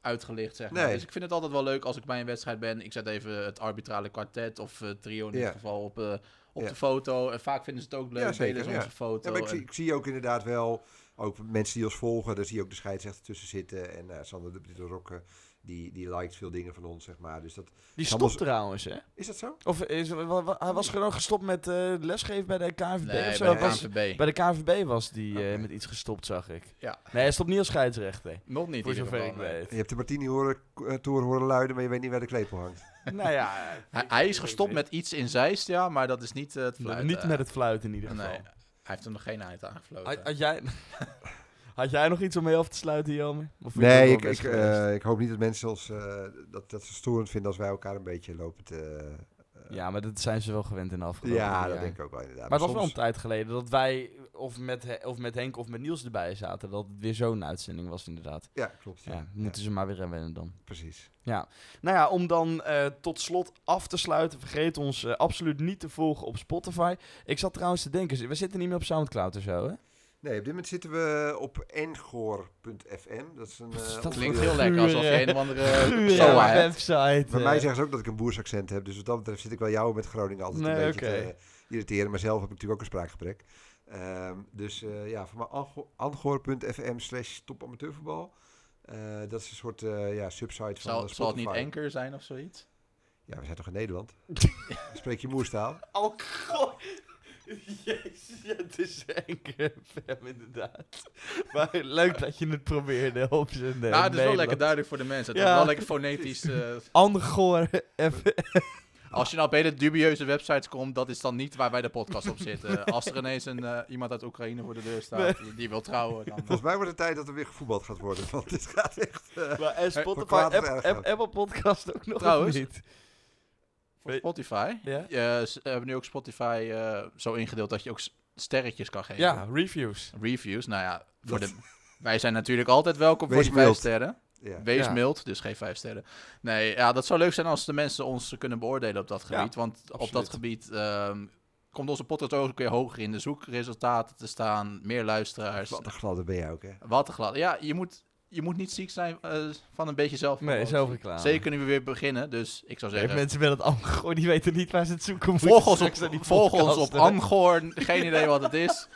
uitgelicht, zeg maar. Nee. Dus ik vind het altijd wel leuk als ik bij een wedstrijd ben. Ik zet even het arbitrale kwartet of eh, trio in dit geval op, eh, op de foto. En vaak vinden ze het ook leuk, Ja, zeker, ja. onze foto. Ja, maar ik, en- zie, ik zie ook inderdaad wel, ook mensen die ons volgen, daar zie je ook de scheidsrechter tussen zitten. En eh Sander de Rokke, die, die liked veel dingen van ons, zeg maar. Dus dat, Die stopt trouwens, hè? is dat zo? Of is, hij was gewoon gestopt met eh, lesgeven bij de KNVB nee, of zo? bij de Was- KNVB. bij de KNVB was die eh, met iets gestopt, zag ik. Ja, Nee, hij stopt niet als scheidsrechter. nog niet. Voor zover ik nee. weet. Je hebt de Martini horen, eh, toren horen luiden, maar je weet niet waar de klepel hangt. nou ja. Hij, hij is gestopt met iets in Zeist, ja, maar dat is niet het Nee, fluiten. Niet met het fluiten in ieder Nee, geval. hij heeft er nog geen eind aangefloten. Had, had jij, had jij nog iets om mee af te sluiten, Jelme? Of vind je Nee, ik, eh, ik hoop niet dat mensen ons, eh, dat, dat ze storend vinden als wij elkaar een beetje lopen te... eh, ja, maar dat zijn ze wel gewend in de afgelopen ja, dat denk ik ook wel inderdaad. Maar het was wel een tijd geleden dat wij, of met, of met Henk of met Niels erbij zaten, dat het weer zo'n uitzending was inderdaad. Ja, klopt. Ja, Ja, moeten ze maar weer aan wennen dan. precies. Ja, nou ja, om dan eh, tot slot af te sluiten, vergeet ons absoluut niet te volgen op Spotify. Ik zat trouwens te denken, we zitten niet meer op Soundcloud of zo, hè? Nee, op dit moment zitten we op engoor.fm. Dat is een... eh, Dat Klinkt onderdeel- heel lekker, alsof je een of andere hebt. website. Bij eh. mij zeggen ze ook dat ik een boersaccent heb. Dus wat dat betreft zit ik wel jou met Groningen altijd Nee, een beetje oké. te eh, irriteren. Maar zelf heb ik natuurlijk ook een spraakgebrek. Ehm, dus eh, ja, van mij angoor.fm slash topamateurvoetbal. Eh, dat is een soort eh, ja, subsite van Zal, eh, zal het niet. Anchor zijn of zoiets? Ja, we zijn toch in Nederland? Spreek je moerstaal? Oh god. Jezus, ja, het is enkele FM inderdaad. Maar leuk dat je het probeerde op zijn uh, nou, het is wel lekker duidelijk voor de mensen. Het Ja. is wel lekker fonetisch. eh, Angoor FM. als je nou bij de dubieuze websites komt, dat is dan niet waar wij de podcast op zitten. Als er ineens een, eh, iemand uit Oekraïne voor de deur staat, die, die wil trouwen, dan... Volgens mij wordt het tijd dat er weer gevoetbald gaat worden. Want dit gaat echt... eh, Maar en Spotify. Apple Podcast ook nog Trouwens. niet? Voor Spotify. Ja? Ze hebben nu ook Spotify eh, zo ingedeeld dat je ook sterretjes kan geven. Ja, reviews. Reviews, nou ja, voor de, wij zijn natuurlijk altijd welkom voor Wees die vijf sterren. ja. Wees Ja. mild, dus geef vijf sterren. Nee, ja, dat zou leuk zijn als de mensen ons kunnen beoordelen op dat gebied. want op dat gebied, ehm, komt onze podcast ook weer hoger in de zoekresultaten te staan. Meer luisteraars. Wat een gladde ben je ook, hè? Wat een glad. Ja, je moet, je moet niet ziek zijn eh, van een beetje zelf. Nee, zelfreclame. Zeker nu we weer beginnen. Dus ik zou zeggen... mensen willen het Amgoor, die weten niet waar ze het zoeken moeten. Volg ons op, volg ons op. Amgoor. Geen idee wat het is.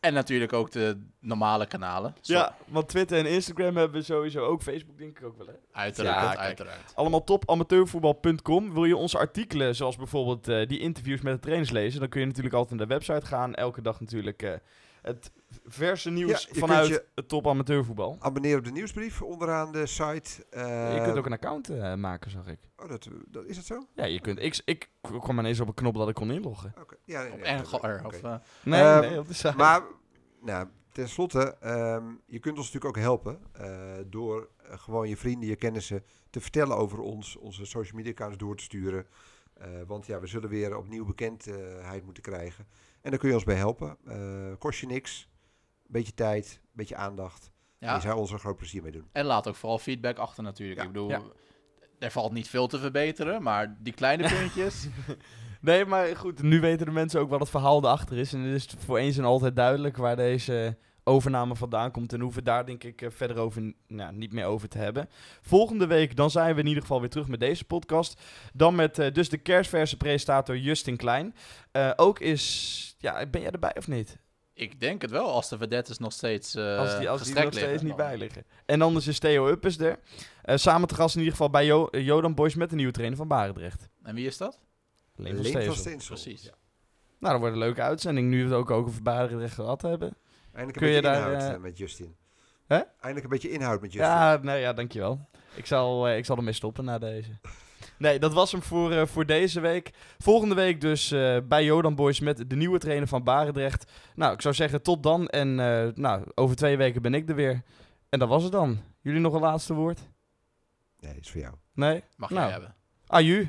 En natuurlijk ook de normale kanalen. Zo- Ja, want Twitter en Instagram hebben we sowieso ook. Facebook denk ik ook wel, hè? Uiteraard, Ja, uiteraard. Allemaal top amateurvoetbal.com. Wil je onze artikelen, zoals bijvoorbeeld eh, die interviews met de trainers lezen, dan kun je natuurlijk altijd naar de website gaan. Elke dag natuurlijk eh, het verse nieuws Ja, je vanuit kunt je- het top amateurvoetbal. Abonneer op de nieuwsbrief onderaan de site. Eh, je kunt ook een account eh, maken, zag ik. Oh, dat, dat, is dat zo? Ja, je kunt. Ik, ik kwam ineens op een knop dat ik kon inloggen. Oké. Ja, nee, Op nee, oké, of, eh, Nee, Ehm, nee, op de site. Maar, nou, tenslotte, ehm je kunt ons natuurlijk ook helpen eh, door eh, gewoon je vrienden, je kennissen te vertellen over ons, onze social media accounts door te sturen. Eh, want ja, we zullen weer opnieuw bekendheid moeten krijgen. En daar kun je ons bij helpen. Eh, kost je niks. Beetje tijd, beetje aandacht. En ja. je zou ons er een groot plezier mee doen. En laat ook vooral feedback achter natuurlijk. Ja. Ik bedoel, Ja. er valt niet veel te verbeteren, maar die kleine puntjes... Nee, maar goed, nu weten de mensen ook wat het verhaal erachter is. En het is voor eens en altijd duidelijk waar deze overname vandaan komt. En hoeven daar denk ik eh, verder over, nou, niet meer over te hebben. Volgende week dan zijn we in ieder geval weer terug met deze podcast. Dan met eh, dus de kerstverse presentator Justin Klein. Eh, ook is, ja, ben jij erbij of niet? Ik denk het wel, als de vedettes nog steeds uh, als die, als die nog steeds liggen, niet bij liggen. En anders is Theo Uppes er. Eh, samen te gast in ieder geval bij jo Jodan Boys met de nieuwe trainer van Barendrecht. En wie is dat? Leen van. Steensel. Precies. Ja. Nou, dat wordt een leuke uitzending. Nu we het ook over Barendrecht gehad hebben. Eindelijk Kun een je beetje daar, inhoud eh, eh, met Justin. Hè? Eindelijk een beetje inhoud met Justin. Ja, nee, ja, dankjewel. Ik zal, eh, ik zal ermee stoppen na deze. Nee, dat was hem voor, eh, voor deze week. Volgende week dus eh, bij Jodan Boys met de nieuwe trainer van Barendrecht. Nou, ik zou zeggen tot dan. En eh, nou, over twee weken ben ik er weer. En dat was het dan. Jullie nog een laatste woord? Nee, is voor jou. Nee? Mag Nou. jij hebben. Aju.